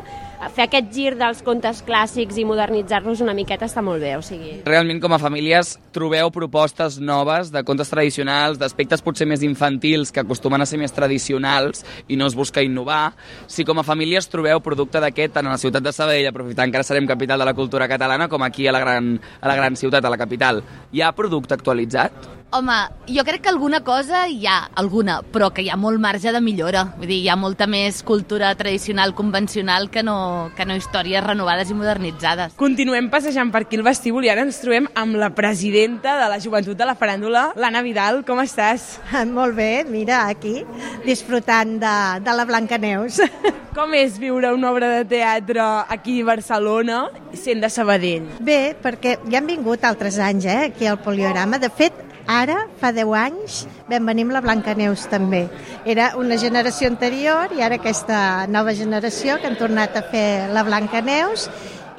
[SPEAKER 14] fer aquest gir dels contes clàssics i modernitzar-los una miqueta està molt bé, o sigui...
[SPEAKER 3] Realment, com a famílies, trobeu propostes noves de contes tradicionals, d'aspectes potser més infantils que acostumen a ser més tradicionals i no es busca innovar. Si com a famílies trobeu producte d'aquest tant a la ciutat de Sabadell, aprofitant que ara serem capital de la cultura catalana, com aquí a la gran, a la gran ciutat, a la capital, hi ha producte actualitzat?
[SPEAKER 11] Home, jo crec que alguna cosa hi ha, alguna, però que hi ha molt marge de millora. Vull dir, hi ha molta més cultura tradicional, convencional, que no, que no històries renovades i modernitzades.
[SPEAKER 4] Continuem passejant per aquí el vestíbul i ara ens trobem amb la presidenta de la joventut de la faràndula, l'Anna Vidal. Com estàs? <laughs>
[SPEAKER 15] Molt bé, mira, aquí, disfrutant de, de la Blancaneus. <laughs>
[SPEAKER 4] Com és viure una obra de teatre aquí a Barcelona sent de Sabadell?
[SPEAKER 15] Bé, perquè ja han vingut altres anys eh, aquí al Poliorama. De fet, Ara, fa 10 anys, vam venir amb la Blancaneus també. Era una generació anterior i ara aquesta nova generació que han tornat a fer la Blancaneus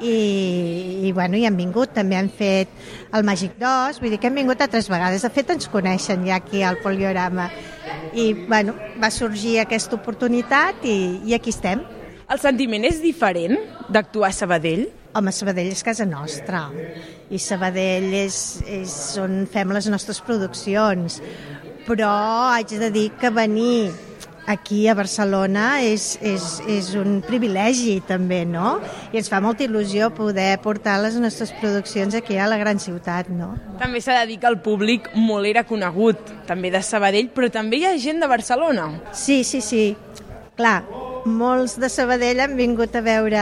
[SPEAKER 15] i, i bueno, hi han vingut, també han fet el Màgic 2, vull dir que han vingut altres vegades. De fet, ens coneixen ja aquí al Poliorama. I bueno, va sorgir aquesta oportunitat i, i aquí estem.
[SPEAKER 4] El sentiment és diferent d'actuar a Sabadell?
[SPEAKER 15] Home, Sabadell és casa nostra i Sabadell és, és on fem les nostres produccions però haig de dir que venir aquí a Barcelona és, és, és un privilegi també, no? I ens fa molta il·lusió poder portar les nostres produccions aquí a la gran ciutat, no?
[SPEAKER 4] També s'ha de dir que el públic molt era conegut, també de Sabadell, però també hi ha gent de Barcelona.
[SPEAKER 15] Sí, sí, sí. Clar, molts de Sabadell han vingut a veure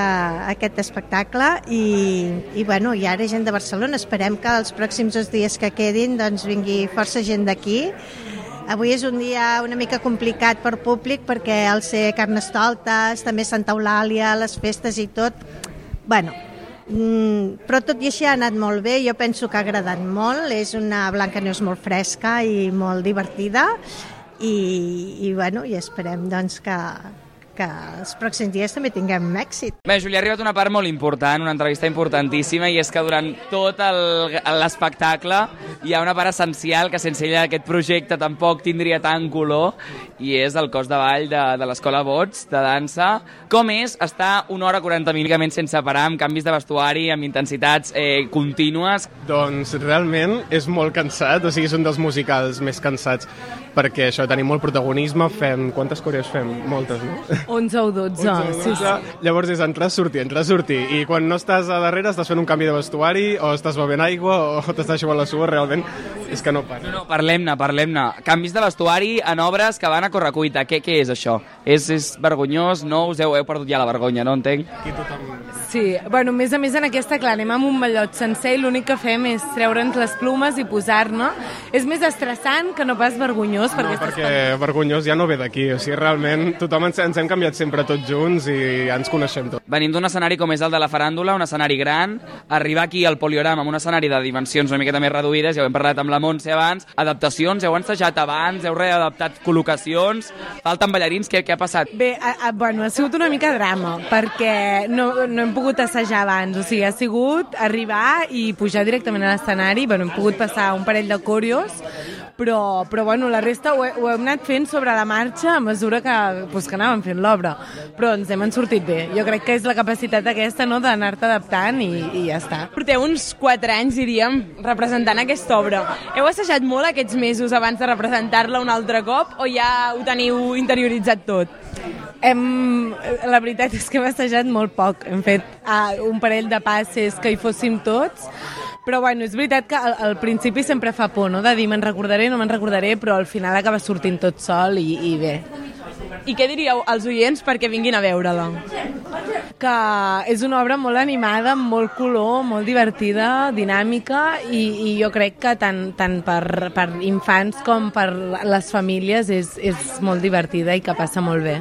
[SPEAKER 15] aquest espectacle i, i, bueno, i ara gent de Barcelona. Esperem que els pròxims dos dies que quedin doncs, vingui força gent d'aquí. Avui és un dia una mica complicat per públic perquè al ser Carnestoltes, també Santa Eulàlia, les festes i tot, bueno, mm, però tot i així ha anat molt bé, jo penso que ha agradat molt, és una Blanca Neus molt fresca i molt divertida i, i, bueno, i esperem doncs, que, que els pròxims dies també tinguem èxit.
[SPEAKER 3] Bé, Júlia, ha arribat una part molt important, una entrevista importantíssima, i és que durant tot l'espectacle hi ha una part essencial que sense ella aquest projecte tampoc tindria tant color, i és el cos de ball de, de l'Escola Bots, de dansa. Com és estar una hora 40 minuts sense parar, amb canvis de vestuari, amb intensitats eh, contínues?
[SPEAKER 16] Doncs realment és molt cansat, o sigui, és un dels musicals més cansats, perquè això, tenim molt protagonisme, fem... Quantes coreos fem? Moltes, no?
[SPEAKER 4] 11 o 12.
[SPEAKER 16] 11 o 12. Sí, sí. Llavors és entrar, sortir, entrar, sortir. I quan no estàs a darrere estàs fent un canvi de vestuari, o estàs bevent aigua, o t'estàs jugant la sua, realment és que no para.
[SPEAKER 3] No, no, parlem-ne, parlem-ne. Canvis de vestuari en obres que van a correcuita. Què, què és això? És, és vergonyós? No? Us heu, heu perdut ja la vergonya, no entenc?
[SPEAKER 16] Aquí tothom...
[SPEAKER 4] Sí, bueno, a més a més en aquesta, clar, anem amb un mallot sencer i l'únic que fem és treure'ns les plumes i posar-ne. És més estressant que no pas vergonyós.
[SPEAKER 16] No,
[SPEAKER 4] perquè,
[SPEAKER 16] perquè vergonyós ja no ve d'aquí. O sigui, realment tothom ens, ens hem canviat sempre tots junts i ja ens coneixem tots.
[SPEAKER 3] Venim d'un escenari com és el de la faràndula, un escenari gran, arribar aquí al Poliorama amb un escenari de dimensions una miqueta més reduïdes, ja ho hem parlat amb la Montse abans, adaptacions, heu ensajat abans, heu readaptat col·locacions, falten ballarins, què, què ha passat?
[SPEAKER 4] Bé, a, a, bueno, ha sigut una mica drama, perquè no, no hem pogut assajar abans, o sigui, ha sigut arribar i pujar directament a l'escenari, bueno, hem pogut passar un parell de còrios, però, però bueno, la resta ho, he, ho hem anat fent sobre la marxa a mesura que, pues, que anàvem fent l'obra, però ens hem sortit bé. Jo crec que és la capacitat aquesta no, d'anar-te adaptant i, i ja està. Porteu uns 4 anys, diríem, representant aquesta obra. Heu assajat molt aquests mesos abans de representar-la un altre cop o ja ho teniu interioritzat tot? Hem, la veritat és que hem assajat molt poc. Hem fet uh, un parell de passes que hi fóssim tots, Però bueno, és veritat que al, al principi sempre fa por, no?, de dir me'n recordaré, no me'n recordaré, però al final acaba sortint tot sol i, i bé. I què diríeu als oients perquè vinguin a veure-la? Que és una obra molt animada, amb molt color, molt divertida, dinàmica i, i jo crec que tant, tant per, per infants com per les famílies és, és molt divertida i que passa molt bé.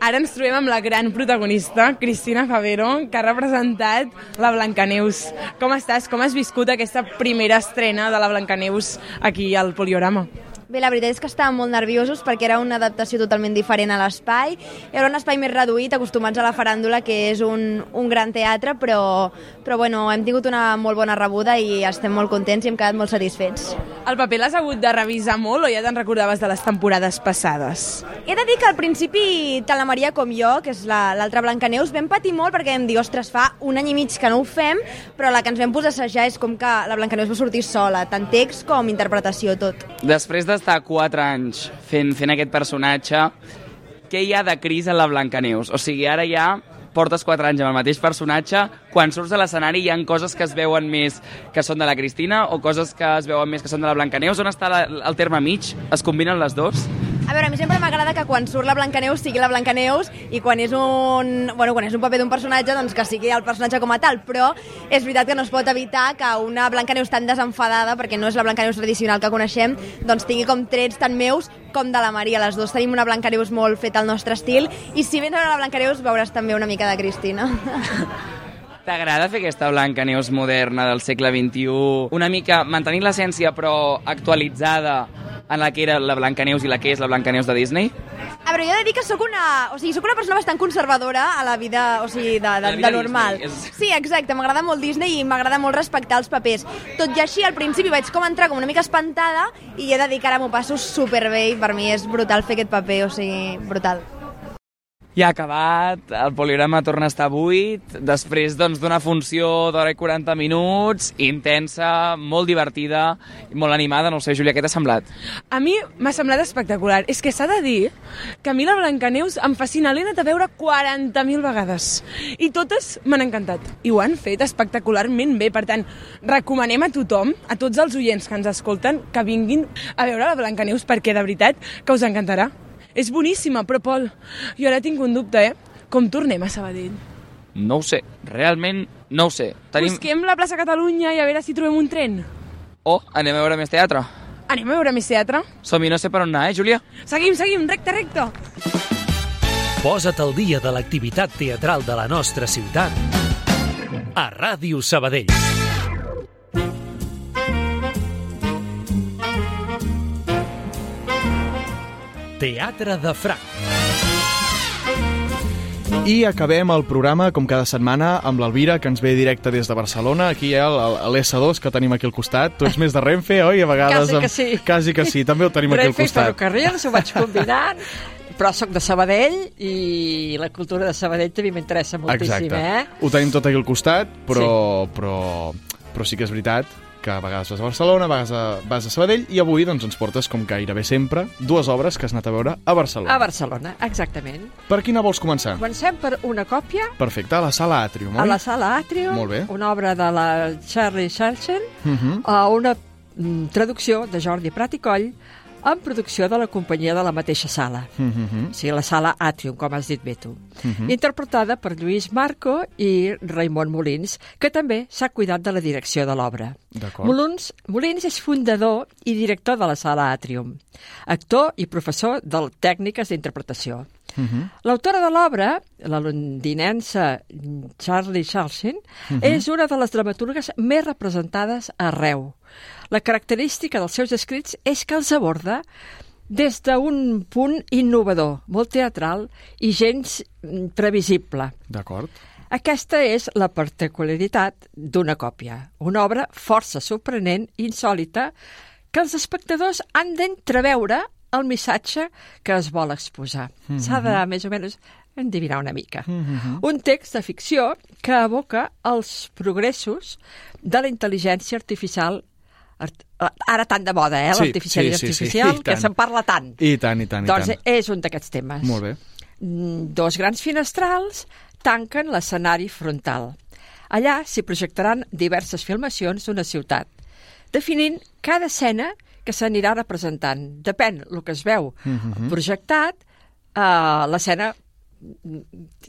[SPEAKER 4] Ara ens trobem amb la gran protagonista, Cristina Favero, que ha representat la Blancaneus. Com estàs? Com has viscut aquesta primera estrena de la Blancaneus aquí al Poliorama?
[SPEAKER 17] Bé, la veritat és que estàvem molt nerviosos perquè era una adaptació totalment diferent a l'espai. Era un espai més reduït, acostumats a la faràndula, que és un, un gran teatre, però, però bueno, hem tingut una molt bona rebuda i estem molt contents i hem quedat molt satisfets.
[SPEAKER 4] El paper l'has hagut de revisar molt o ja te'n recordaves de les temporades passades?
[SPEAKER 17] He de dir que al principi tant la Maria com jo, que és la- l'altra Blancaneus, vam patir molt perquè vam dir, ostres, fa un any i mig que no ho fem, però la que ens vam posar a assajar és com que la Blancaneus va sortir sola, tant text com interpretació, tot.
[SPEAKER 3] Després d'estar 4 anys fent, fent aquest personatge, què hi ha de Cris en la Blancaneus? O sigui, ara ja portes 4 anys amb el mateix personatge, quan surts a l'escenari hi han coses que es veuen més que són de la Cristina o coses que es veuen més que són de la Blancaneus? On està la, el terme mig? Es combinen les dues?
[SPEAKER 17] A veure, a mi sempre m'agrada que quan surt la Blancaneus sigui la Blancaneus i quan és un, bueno, quan és un paper d'un personatge doncs que sigui el personatge com a tal, però és veritat que no es pot evitar que una Blancaneus tan desenfadada, perquè no és la Blancaneus tradicional que coneixem, doncs tingui com trets tan meus com de la Maria. Les dues tenim una Blancaneus molt feta al nostre estil i si vens a veure la Blancaneus veuràs també una mica de Cristina. <laughs>
[SPEAKER 3] T'agrada fer aquesta Blancaneus moderna del segle XXI? Una mica mantenint l'essència però actualitzada en la que era la Blancaneus i la que és la Blancaneus de Disney?
[SPEAKER 17] A veure, jo he de dir que sóc una, o sigui, sóc una persona bastant conservadora a la vida, o sigui, de, de, de normal.
[SPEAKER 3] Disney, és-
[SPEAKER 17] Sí, exacte, m'agrada molt Disney i m'agrada molt respectar els papers. Tot i així, al principi vaig com entrar com una mica espantada i he de dir que ara m'ho passo superbé i per mi és brutal fer aquest paper, o sigui, brutal.
[SPEAKER 3] Ja ha acabat, el poligrama torna a estar buit, després doncs, d'una funció d'hora i 40 minuts, intensa, molt divertida, molt animada, no sé, Júlia, què t'ha semblat?
[SPEAKER 4] A mi m'ha semblat espectacular. És que s'ha de dir que a mi la Blancaneus em fascina. L'he anat a veure 40.000 vegades. I totes m'han encantat. I ho han fet espectacularment bé. Per tant, recomanem a tothom, a tots els oients que ens escolten, que vinguin a veure la Blancaneus perquè de veritat que us encantarà. És boníssima, però Pol, jo ara tinc un dubte, eh? Com tornem a Sabadell?
[SPEAKER 3] No ho sé, realment no ho sé. Tenim...
[SPEAKER 4] Busquem la plaça Catalunya i a veure si trobem un tren.
[SPEAKER 3] O anem a veure més teatre.
[SPEAKER 4] Anem a veure més teatre?
[SPEAKER 3] Som-hi, no sé per on anar, eh, Júlia?
[SPEAKER 4] Seguim, seguim, recte, recte.
[SPEAKER 2] Posa't al dia de l'activitat teatral de la nostra ciutat a Ràdio Sabadell. Teatre de Franc.
[SPEAKER 1] I acabem el programa, com cada setmana, amb l'Alvira, que ens ve directe des de Barcelona. Aquí hi ha l'S2, que tenim aquí al costat. Tu ets més de Renfe, oi? A vegades...
[SPEAKER 18] Quasi que
[SPEAKER 1] amb-
[SPEAKER 18] sí.
[SPEAKER 1] Quasi que sí, també ho tenim aquí al
[SPEAKER 18] Renfe i
[SPEAKER 1] costat.
[SPEAKER 18] ferrocarrils, ho vaig combinant, però sóc de Sabadell i la cultura de Sabadell també m'interessa moltíssim,
[SPEAKER 1] Exacte.
[SPEAKER 18] eh?
[SPEAKER 1] Ho tenim tot aquí al costat, però, però, però sí que és veritat que a vegades vas a Barcelona, a vegades a, vas a Sabadell, i avui doncs, ens portes, com gairebé sempre, dues obres que has anat a veure a Barcelona.
[SPEAKER 18] A Barcelona, exactament.
[SPEAKER 1] Per quina vols començar?
[SPEAKER 18] Comencem per una còpia
[SPEAKER 1] Perfecte, a la sala Atrium, oi?
[SPEAKER 18] a la sala Atrium,
[SPEAKER 1] Molt bé.
[SPEAKER 18] una obra de la Charlie Charchen,
[SPEAKER 1] Uh -huh.
[SPEAKER 18] a una mm, traducció de Jordi Prat i Coll, en producció de la companyia de la mateixa sala.
[SPEAKER 1] Uh -huh.
[SPEAKER 18] O sigui, la sala Atrium, com has dit bé tu.
[SPEAKER 1] Uh -huh.
[SPEAKER 18] Interpretada per Lluís Marco i Raimon Molins, que també s'ha cuidat de la direcció de l'obra. Molins, Molins és fundador i director de la sala Atrium, actor i professor de tècniques d'interpretació.
[SPEAKER 1] Uh -huh.
[SPEAKER 18] L'autora de l'obra, la londinense Charlie Charleston,
[SPEAKER 1] Mhm.
[SPEAKER 18] és una de les dramaturgues més representades arreu. La característica dels seus escrits és que els aborda des d'un punt innovador, molt teatral i gens mm, previsible.
[SPEAKER 1] D'acord.
[SPEAKER 18] Aquesta és la particularitat d'una còpia, una obra força sorprenent, insòlita, que els espectadors han d'entreveure el missatge que es vol exposar.
[SPEAKER 1] Mhm.
[SPEAKER 18] S'ha de, més o menys, endevinar una mica.
[SPEAKER 1] Mhm.
[SPEAKER 18] Un text de ficció que evoca els progressos de la intel·ligència artificial art ara tan de moda, eh,
[SPEAKER 1] Sí,
[SPEAKER 18] l'artificial
[SPEAKER 1] sí, sí, sí,
[SPEAKER 18] artificial,
[SPEAKER 1] i
[SPEAKER 18] que
[SPEAKER 1] tant.
[SPEAKER 18] se'n parla tant.
[SPEAKER 1] I tant, i tant, i
[SPEAKER 18] doncs
[SPEAKER 1] tant.
[SPEAKER 18] és un d'aquests temes.
[SPEAKER 1] Molt bé.
[SPEAKER 18] Mm, Dos grans finestrals tanquen l'escenari frontal. Allà s'hi projectaran diverses filmacions d'una ciutat, definint cada escena que s'anirà representant. Depèn el que es veu
[SPEAKER 1] Mhm.
[SPEAKER 18] projectat, eh, l'escena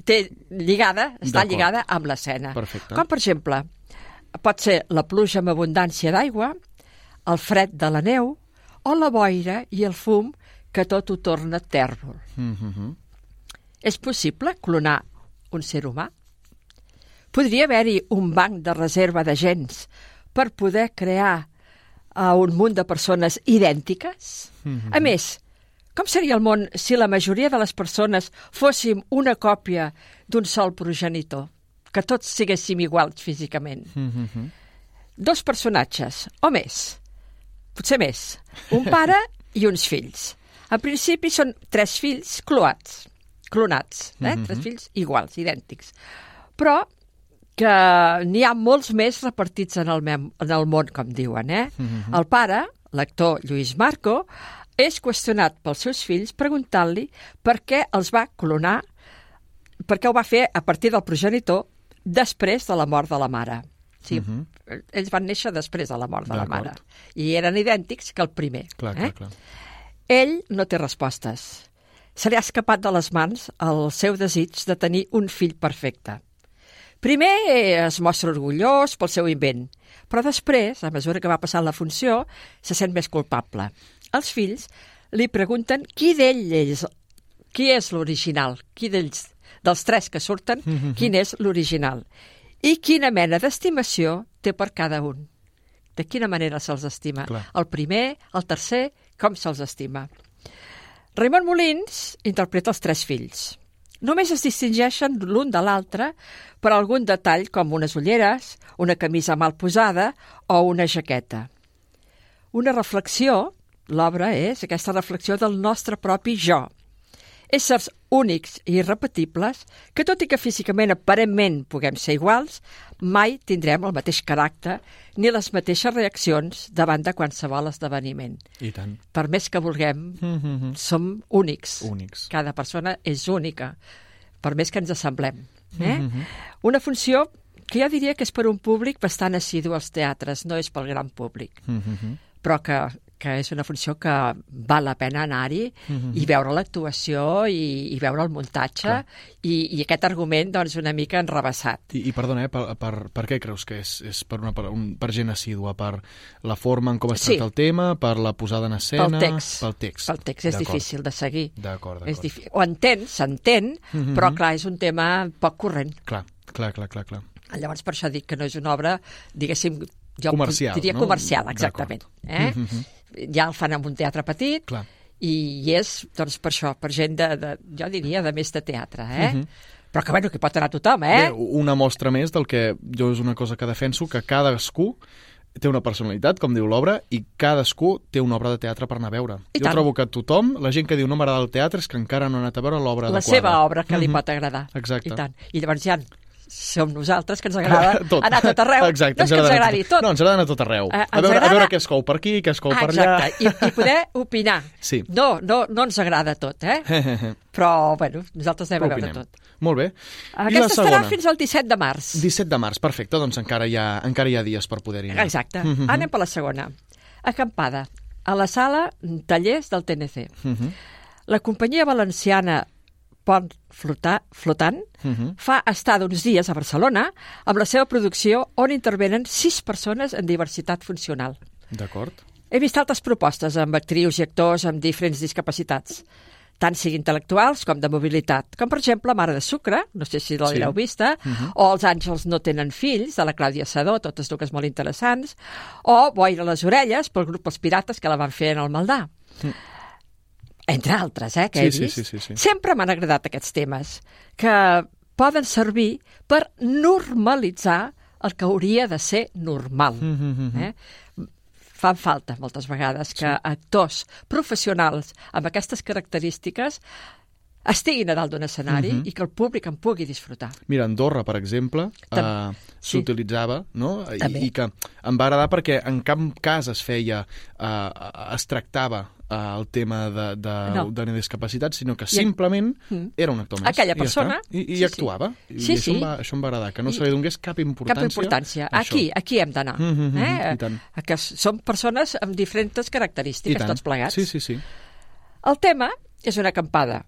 [SPEAKER 18] té lligada, està lligada amb l'escena. Com, per exemple, pot ser la pluja amb abundància d'aigua, el fred de la neu, o la boira i el fum que tot ho torna tèrbol.
[SPEAKER 1] Mhm.
[SPEAKER 18] És possible clonar un ser humà? Podria haver-hi un banc de reserva de gens per poder crear a un munt de persones idèntiques?
[SPEAKER 1] Mhm.
[SPEAKER 18] A més, com seria el món si la majoria de les persones fóssim una còpia d'un sol progenitor? Que tots siguéssim iguals físicament.
[SPEAKER 1] Mhm.
[SPEAKER 18] Dos personatges, o més, potser més, un pare i uns fills. En principi són tres fills cloats, clonats, eh?
[SPEAKER 1] Mhm.
[SPEAKER 18] tres fills iguals, idèntics. Però que n'hi ha molts més repartits en el, mem en el món, com diuen. Eh?
[SPEAKER 1] Mhm.
[SPEAKER 18] El pare, l'actor Lluís Marco, és qüestionat pels seus fills preguntant-li per què els va clonar, per què ho va fer a partir del progenitor després de la mort de la mare. O sigui,
[SPEAKER 1] Mhm.
[SPEAKER 18] Ells van néixer després de la mort de la mare. I eren idèntics que el primer.
[SPEAKER 1] Clar,
[SPEAKER 18] eh?
[SPEAKER 1] clar, clar.
[SPEAKER 18] Ell no té respostes. Se li ha escapat de les mans el seu desig de tenir un fill perfecte. Primer es mostra orgullós pel seu invent, però després, a mesura que va passant la funció, se sent més culpable. Els fills li pregunten qui d'ell és, qui és l'original, qui d'ells, dels tres que surten,
[SPEAKER 1] Mhm.
[SPEAKER 18] quin és l'original, i quina mena d'estimació té per cada un. De quina manera se'ls estima?
[SPEAKER 1] Clar.
[SPEAKER 18] El primer, el tercer, com se'ls estima? Raimon Molins interpreta els tres fills. Només es distingeixen l'un de l'altre per algun detall com unes ulleres, una camisa mal posada o una jaqueta. Una reflexió, l'obra és aquesta reflexió del nostre propi jo. Éssers únics i irrepetibles que, tot i que físicament aparentment puguem ser iguals, mai tindrem el mateix caràcter ni les mateixes reaccions davant de qualsevol esdeveniment.
[SPEAKER 1] I tant.
[SPEAKER 18] Per més que vulguem,
[SPEAKER 1] Mhm.
[SPEAKER 18] som únics.
[SPEAKER 1] Únics.
[SPEAKER 18] Cada persona és única, per més que ens assemblem. Eh?
[SPEAKER 1] Mhm.
[SPEAKER 18] Una funció que jo diria que és per un públic bastant assidu als teatres, no és pel gran públic,
[SPEAKER 1] Mhm.
[SPEAKER 18] però que, que és una funció que val la pena anar-hi
[SPEAKER 1] Mhm.
[SPEAKER 18] i veure l'actuació i, i veure el muntatge i, i aquest argument doncs una mica enrebaçat.
[SPEAKER 1] I, i perdona, eh, per, per, per què creus que és, és per, una, per, un, per gent assídua? Per la forma en com es
[SPEAKER 18] Sí.
[SPEAKER 1] tracta el tema? Per la posada en escena?
[SPEAKER 18] Pel text.
[SPEAKER 1] Pel text.
[SPEAKER 18] Pel text és difícil de seguir.
[SPEAKER 1] D'acord, d'acord.
[SPEAKER 18] difí- Ho entén, s'entén,
[SPEAKER 1] Mhm.
[SPEAKER 18] però clar, és un tema poc corrent.
[SPEAKER 1] Clar, clar, clar, clar. clar.
[SPEAKER 18] Llavors, per això dic que no és una obra, diguéssim, jo
[SPEAKER 1] Comercial,
[SPEAKER 18] diria
[SPEAKER 1] no?
[SPEAKER 18] comercial, exactament. Eh?
[SPEAKER 1] Mhm.
[SPEAKER 18] Ja el fan en un teatre petit
[SPEAKER 1] Clar.
[SPEAKER 18] i, és, doncs, per això, per gent de, de jo diria, de més de teatre, eh?
[SPEAKER 1] Mhm.
[SPEAKER 18] Però que, bueno, que pot anar tothom, eh?
[SPEAKER 1] Bé, una mostra més del que jo és una cosa que defenso, que cadascú té una personalitat, com diu l'obra, i cadascú té una obra de teatre per anar a veure.
[SPEAKER 18] I
[SPEAKER 1] jo
[SPEAKER 18] tant.
[SPEAKER 1] trobo que tothom, la gent que diu no m'agrada el teatre, és que encara no ha anat a veure l'obra
[SPEAKER 18] la
[SPEAKER 1] adequada.
[SPEAKER 18] seva obra que li
[SPEAKER 1] Mhm.
[SPEAKER 18] pot agradar.
[SPEAKER 1] Exacte.
[SPEAKER 18] I tant. I llavors ja som nosaltres que ens agrada <laughs>
[SPEAKER 1] Tot.
[SPEAKER 18] anar a tot arreu.
[SPEAKER 1] Exacte,
[SPEAKER 18] no és que ens
[SPEAKER 1] anar
[SPEAKER 18] agradi
[SPEAKER 1] a
[SPEAKER 18] tot.
[SPEAKER 1] No, ens agrada anar a tot arreu.
[SPEAKER 18] Eh,
[SPEAKER 1] a,
[SPEAKER 18] ens
[SPEAKER 1] veure,
[SPEAKER 18] agrada-
[SPEAKER 1] a veure què es cou per aquí, què es cou
[SPEAKER 18] Ah,
[SPEAKER 1] per allà.
[SPEAKER 18] exacte, I, i poder opinar.
[SPEAKER 1] Sí.
[SPEAKER 18] No, no, no ens agrada tot, eh? <laughs> Però, bueno, nosaltres anem a veure
[SPEAKER 1] Opinem.
[SPEAKER 18] tot.
[SPEAKER 1] Molt bé. I la
[SPEAKER 18] Aquesta estarà
[SPEAKER 1] segona?
[SPEAKER 18] fins al 17 de març.
[SPEAKER 1] 17 de març, perfecte, doncs encara hi ha, encara hi ha dies per poder-hi anar.
[SPEAKER 18] Exacte.
[SPEAKER 1] Mhm.
[SPEAKER 18] Anem per la segona. Acampada, a la sala Tallers del TNC.
[SPEAKER 1] Mhm.
[SPEAKER 18] La companyia valenciana Pont Flotar, Flotant
[SPEAKER 1] Mhm.
[SPEAKER 18] fa estar d'uns dies a Barcelona amb la seva producció on intervenen sis persones en diversitat funcional.
[SPEAKER 1] D'acord.
[SPEAKER 18] He vist altres propostes amb actrius i actors amb diferents discapacitats, tant sigui intel·lectuals com de mobilitat, com per exemple Mare de Sucre, no sé si l'heu
[SPEAKER 1] Sí.
[SPEAKER 18] vista,
[SPEAKER 1] Mhm.
[SPEAKER 18] o Els àngels no tenen fills, de la Clàudia Sadó, totes dues molt interessants, o Boira a les orelles, pel grup Els Pirates, que la van fer en el Maldà.
[SPEAKER 1] Mm.
[SPEAKER 18] Entre altres, eh, que
[SPEAKER 1] Sí,
[SPEAKER 18] he
[SPEAKER 1] sí,
[SPEAKER 18] vist.
[SPEAKER 1] sí, sí, sí.
[SPEAKER 18] Sempre m'han agradat aquests temes, que poden servir per normalitzar el que hauria de ser normal.
[SPEAKER 1] Mhm.
[SPEAKER 18] Eh? Fan falta moltes vegades que actors professionals amb aquestes característiques estiguin a dalt d'un escenari
[SPEAKER 1] Mhm.
[SPEAKER 18] i que el públic en pugui disfrutar.
[SPEAKER 1] Mira, Andorra, per exemple,
[SPEAKER 18] Tam-
[SPEAKER 1] eh,
[SPEAKER 18] sí.
[SPEAKER 1] s'utilitzava, no? I,
[SPEAKER 18] També.
[SPEAKER 1] I que em va agradar perquè en cap cas es feia, eh, es tractava el tema de, de,
[SPEAKER 18] No.
[SPEAKER 1] de la discapacitat, sinó que
[SPEAKER 18] I-
[SPEAKER 1] simplement
[SPEAKER 18] Mm.
[SPEAKER 1] era un actor més.
[SPEAKER 18] Aquella
[SPEAKER 1] i ja
[SPEAKER 18] persona.
[SPEAKER 1] I, i
[SPEAKER 18] sí, sí.
[SPEAKER 1] actuava. I
[SPEAKER 18] Sí,
[SPEAKER 1] això,
[SPEAKER 18] sí.
[SPEAKER 1] Em va, això em va agradar, que no
[SPEAKER 18] I-
[SPEAKER 1] se li donés cap importància.
[SPEAKER 18] Cap importància. Aquí, aquí hem d'anar.
[SPEAKER 1] Mm -hmm,
[SPEAKER 18] eh?
[SPEAKER 1] I tant.
[SPEAKER 18] Que són persones amb diferents
[SPEAKER 1] I
[SPEAKER 18] característiques, tots plegats.
[SPEAKER 1] Sí, sí, sí.
[SPEAKER 18] El tema és una acampada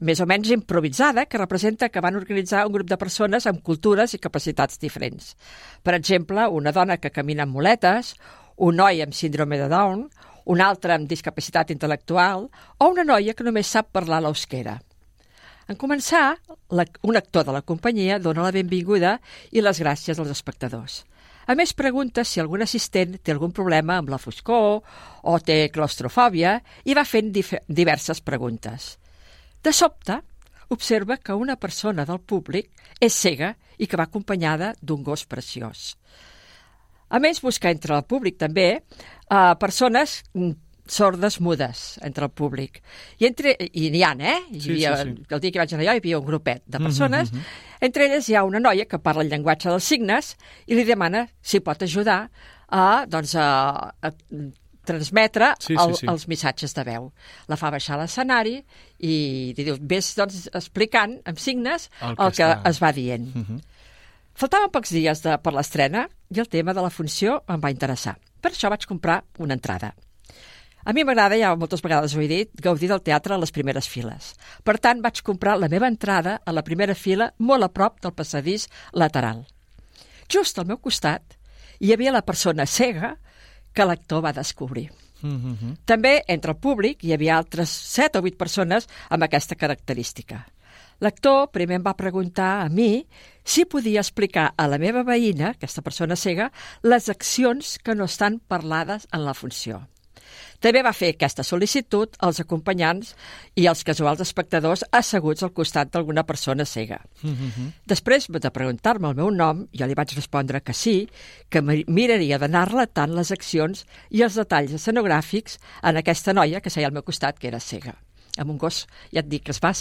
[SPEAKER 18] més o menys improvisada que representa que van organitzar un grup de persones amb cultures i capacitats diferents. Per exemple, una dona que camina amb muletes, un noi amb síndrome de Down, un altre amb discapacitat intel·lectual o una noia que només sap parlar l'eusquera. En començar, la, un actor de la companyia dona la benvinguda i les gràcies als espectadors. A més, pregunta si algun assistent té algun problema amb la foscor o té claustrofòbia i va fent diverses preguntes. De sobte, observa que una persona del públic és cega i que va acompanyada d'un gos preciós. A més, busca entre el públic també eh, persones mm, sordes mudes entre el públic. I entre i n'hi ha, eh? Hi
[SPEAKER 1] Sí,
[SPEAKER 18] havia,
[SPEAKER 1] sí, sí.
[SPEAKER 18] El dia que vaig anar jo hi havia un grupet de
[SPEAKER 1] Mhm,
[SPEAKER 18] persones.
[SPEAKER 1] mhm.
[SPEAKER 18] Entre elles hi ha una noia que parla el llenguatge dels signes i li demana si pot ajudar a, doncs, a, a transmetre
[SPEAKER 1] Sí, sí,
[SPEAKER 18] el,
[SPEAKER 1] sí.
[SPEAKER 18] els missatges de veu. La fa baixar a l'escenari i li diu, vés doncs, explicant amb signes
[SPEAKER 1] El
[SPEAKER 18] el
[SPEAKER 1] que
[SPEAKER 18] que,
[SPEAKER 1] està-
[SPEAKER 18] es va dient.
[SPEAKER 1] Mhm.
[SPEAKER 18] Faltaven pocs dies de, per l'estrena i el tema de la funció em va interessar. Per això vaig comprar una entrada. A mi m'agrada, ja moltes vegades ho he dit, gaudir del teatre a les primeres files. Per tant, vaig comprar la meva entrada a la primera fila molt a prop del passadís lateral. Just al meu costat hi havia la persona cega que l'actor va descobrir.
[SPEAKER 1] Mhm.
[SPEAKER 18] També entre el públic hi havia altres 7 o 8 persones amb aquesta característica. L'actor primer em va preguntar a mi si podia explicar a la meva veïna, aquesta persona cega, les accions que no estan parlades en la funció. També va fer aquesta sol·licitud als acompanyants i als casuals espectadors asseguts al costat d'alguna persona cega.
[SPEAKER 1] Mhm.
[SPEAKER 18] Després de preguntar-me el meu nom, jo li vaig respondre que sí, que mi- miraria d'anar relatant les accions i els detalls escenogràfics en aquesta noia que seia al meu costat, que era cega. Amb un gos, ja et dic, que es va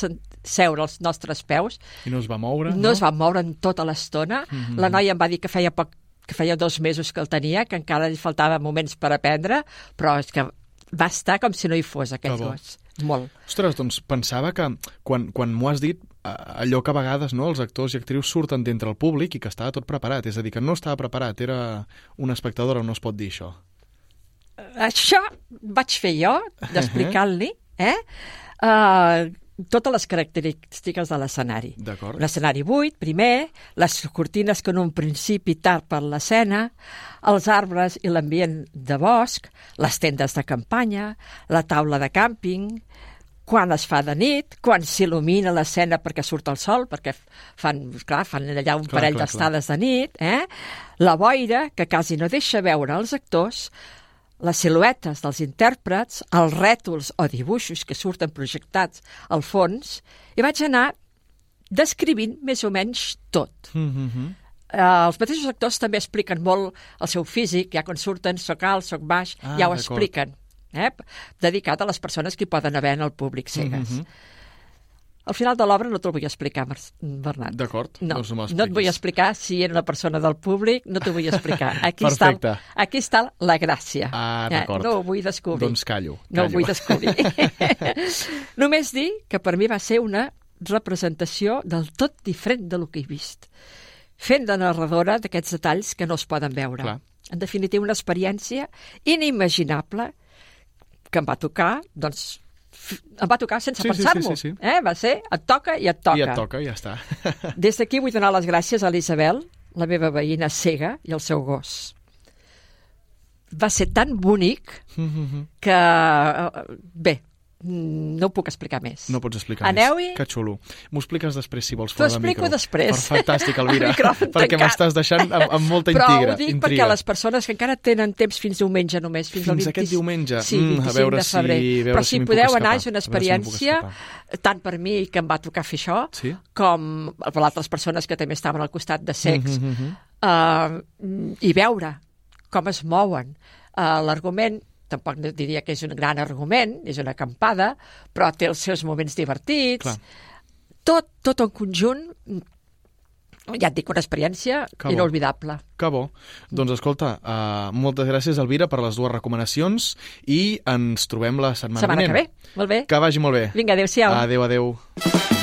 [SPEAKER 18] seure als nostres peus,
[SPEAKER 1] I no es va moure,
[SPEAKER 18] no,
[SPEAKER 1] no?
[SPEAKER 18] es va moure en tota l'estona.
[SPEAKER 1] Mhm.
[SPEAKER 18] La noia em va dir que feia poc que feia dos mesos que el tenia, que encara li faltava moments per aprendre, però és que va estar com si no hi fos aquest gos. Molt.
[SPEAKER 1] Ostres, doncs pensava que quan, quan m'ho has dit, allò que a vegades no, els actors i actrius surten d'entre el públic i que estava tot preparat, és a dir, que no estava preparat, era una espectadora, no es pot dir això.
[SPEAKER 18] Això vaig fer jo, <laughs> d'explicar-li, eh? Uh, totes les característiques de l'escenari. L'escenari buit, primer, les cortines que en un principi tapen l'escena, els arbres i l'ambient de bosc, les tendes de campanya, la taula de càmping, quan es fa de nit, quan s'il·lumina l'escena perquè surt el sol, perquè fan, clar, fan allà un
[SPEAKER 1] Clar,
[SPEAKER 18] parell d'estades de nit, eh? la boira, que quasi no deixa veure els actors, les siluetes dels intèrprets, els rètols o dibuixos que surten projectats al fons, i vaig anar descrivint més o menys tot.
[SPEAKER 1] Mhm.
[SPEAKER 18] Eh, els mateixos actors també expliquen molt el seu físic, ja quan surten soc alt, soc baix,
[SPEAKER 1] Ah,
[SPEAKER 18] ja ho expliquen, eh? dedicat a les persones que hi poden haver en el públic cegues.
[SPEAKER 1] Mhm.
[SPEAKER 18] Al final de l'obra no te'l vull explicar, Bernat.
[SPEAKER 1] D'acord,
[SPEAKER 18] No,
[SPEAKER 1] doncs no
[SPEAKER 18] no et vull explicar si era una persona del públic, no t'ho vull explicar. <laughs> Aquí, està,
[SPEAKER 1] Perfecte.
[SPEAKER 18] aquí està la gràcia.
[SPEAKER 1] Ah,
[SPEAKER 18] Eh,
[SPEAKER 1] d'acord.
[SPEAKER 18] no ho vull descobrir.
[SPEAKER 1] Doncs callo,
[SPEAKER 18] No ho
[SPEAKER 1] callo.
[SPEAKER 18] vull descobrir. <laughs> <laughs> Només dir que per mi va ser una representació del tot diferent de lo que he vist. Fent de narradora d'aquests detalls que no es poden veure.
[SPEAKER 1] Clar.
[SPEAKER 18] En definitiva, una experiència inimaginable que em va tocar, doncs, em va tocar sense
[SPEAKER 1] Sí, sí, sí,
[SPEAKER 18] pensar-m'ho.
[SPEAKER 1] sí, sí.
[SPEAKER 18] Eh? Va ser, et toca i et toca.
[SPEAKER 1] I et toca, ja està. <laughs>
[SPEAKER 18] Des d'aquí vull donar les gràcies a l'Isabel, la meva veïna cega, i al seu gos. Va ser tan bonic
[SPEAKER 1] Mhm.
[SPEAKER 18] que, eh, bé, no ho puc explicar més.
[SPEAKER 1] No pots explicar
[SPEAKER 18] Aneu-hi.
[SPEAKER 1] més. Que xulo. M'ho expliques després, si vols,
[SPEAKER 18] T'ho
[SPEAKER 1] fora de
[SPEAKER 18] explico
[SPEAKER 1] micro.
[SPEAKER 18] després.
[SPEAKER 1] Per fantàstic, Elvira. <laughs> Perquè m'estàs deixant amb, amb molta
[SPEAKER 18] Però
[SPEAKER 1] intriga.
[SPEAKER 18] ho dic
[SPEAKER 1] intriga.
[SPEAKER 18] perquè les persones que encara tenen temps fins diumenge només, fins, al
[SPEAKER 1] Fins
[SPEAKER 18] 20...
[SPEAKER 1] aquest diumenge?
[SPEAKER 18] Sí,
[SPEAKER 1] Mm, a
[SPEAKER 18] 25
[SPEAKER 1] veure
[SPEAKER 18] de
[SPEAKER 1] si-
[SPEAKER 18] febrer.
[SPEAKER 1] veure
[SPEAKER 18] Però
[SPEAKER 1] si
[SPEAKER 18] si, podeu anar, és una
[SPEAKER 1] a veure si
[SPEAKER 18] experiència, tant per mi, que em va tocar fer això,
[SPEAKER 1] Sí?
[SPEAKER 18] com per altres persones que també estaven al costat de sex,
[SPEAKER 1] Mhm, mhm.
[SPEAKER 18] uh, i veure com es mouen. Uh, L'argument tampoc no diria que és un gran argument, és una acampada, però té els seus moments divertits.
[SPEAKER 1] Clar.
[SPEAKER 18] Tot, tot en conjunt, ja et dic, una experiència
[SPEAKER 1] Que bo.
[SPEAKER 18] inolvidable.
[SPEAKER 1] Que bo. Doncs escolta, uh, moltes gràcies, Elvira, per les dues recomanacions i ens trobem la setmana,
[SPEAKER 18] Setmana que
[SPEAKER 1] vinent.
[SPEAKER 18] ve. Molt bé.
[SPEAKER 1] Que vagi molt bé.
[SPEAKER 18] Vinga, adéu-siau.
[SPEAKER 1] Adéu, adéu.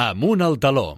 [SPEAKER 2] Amunt al taló.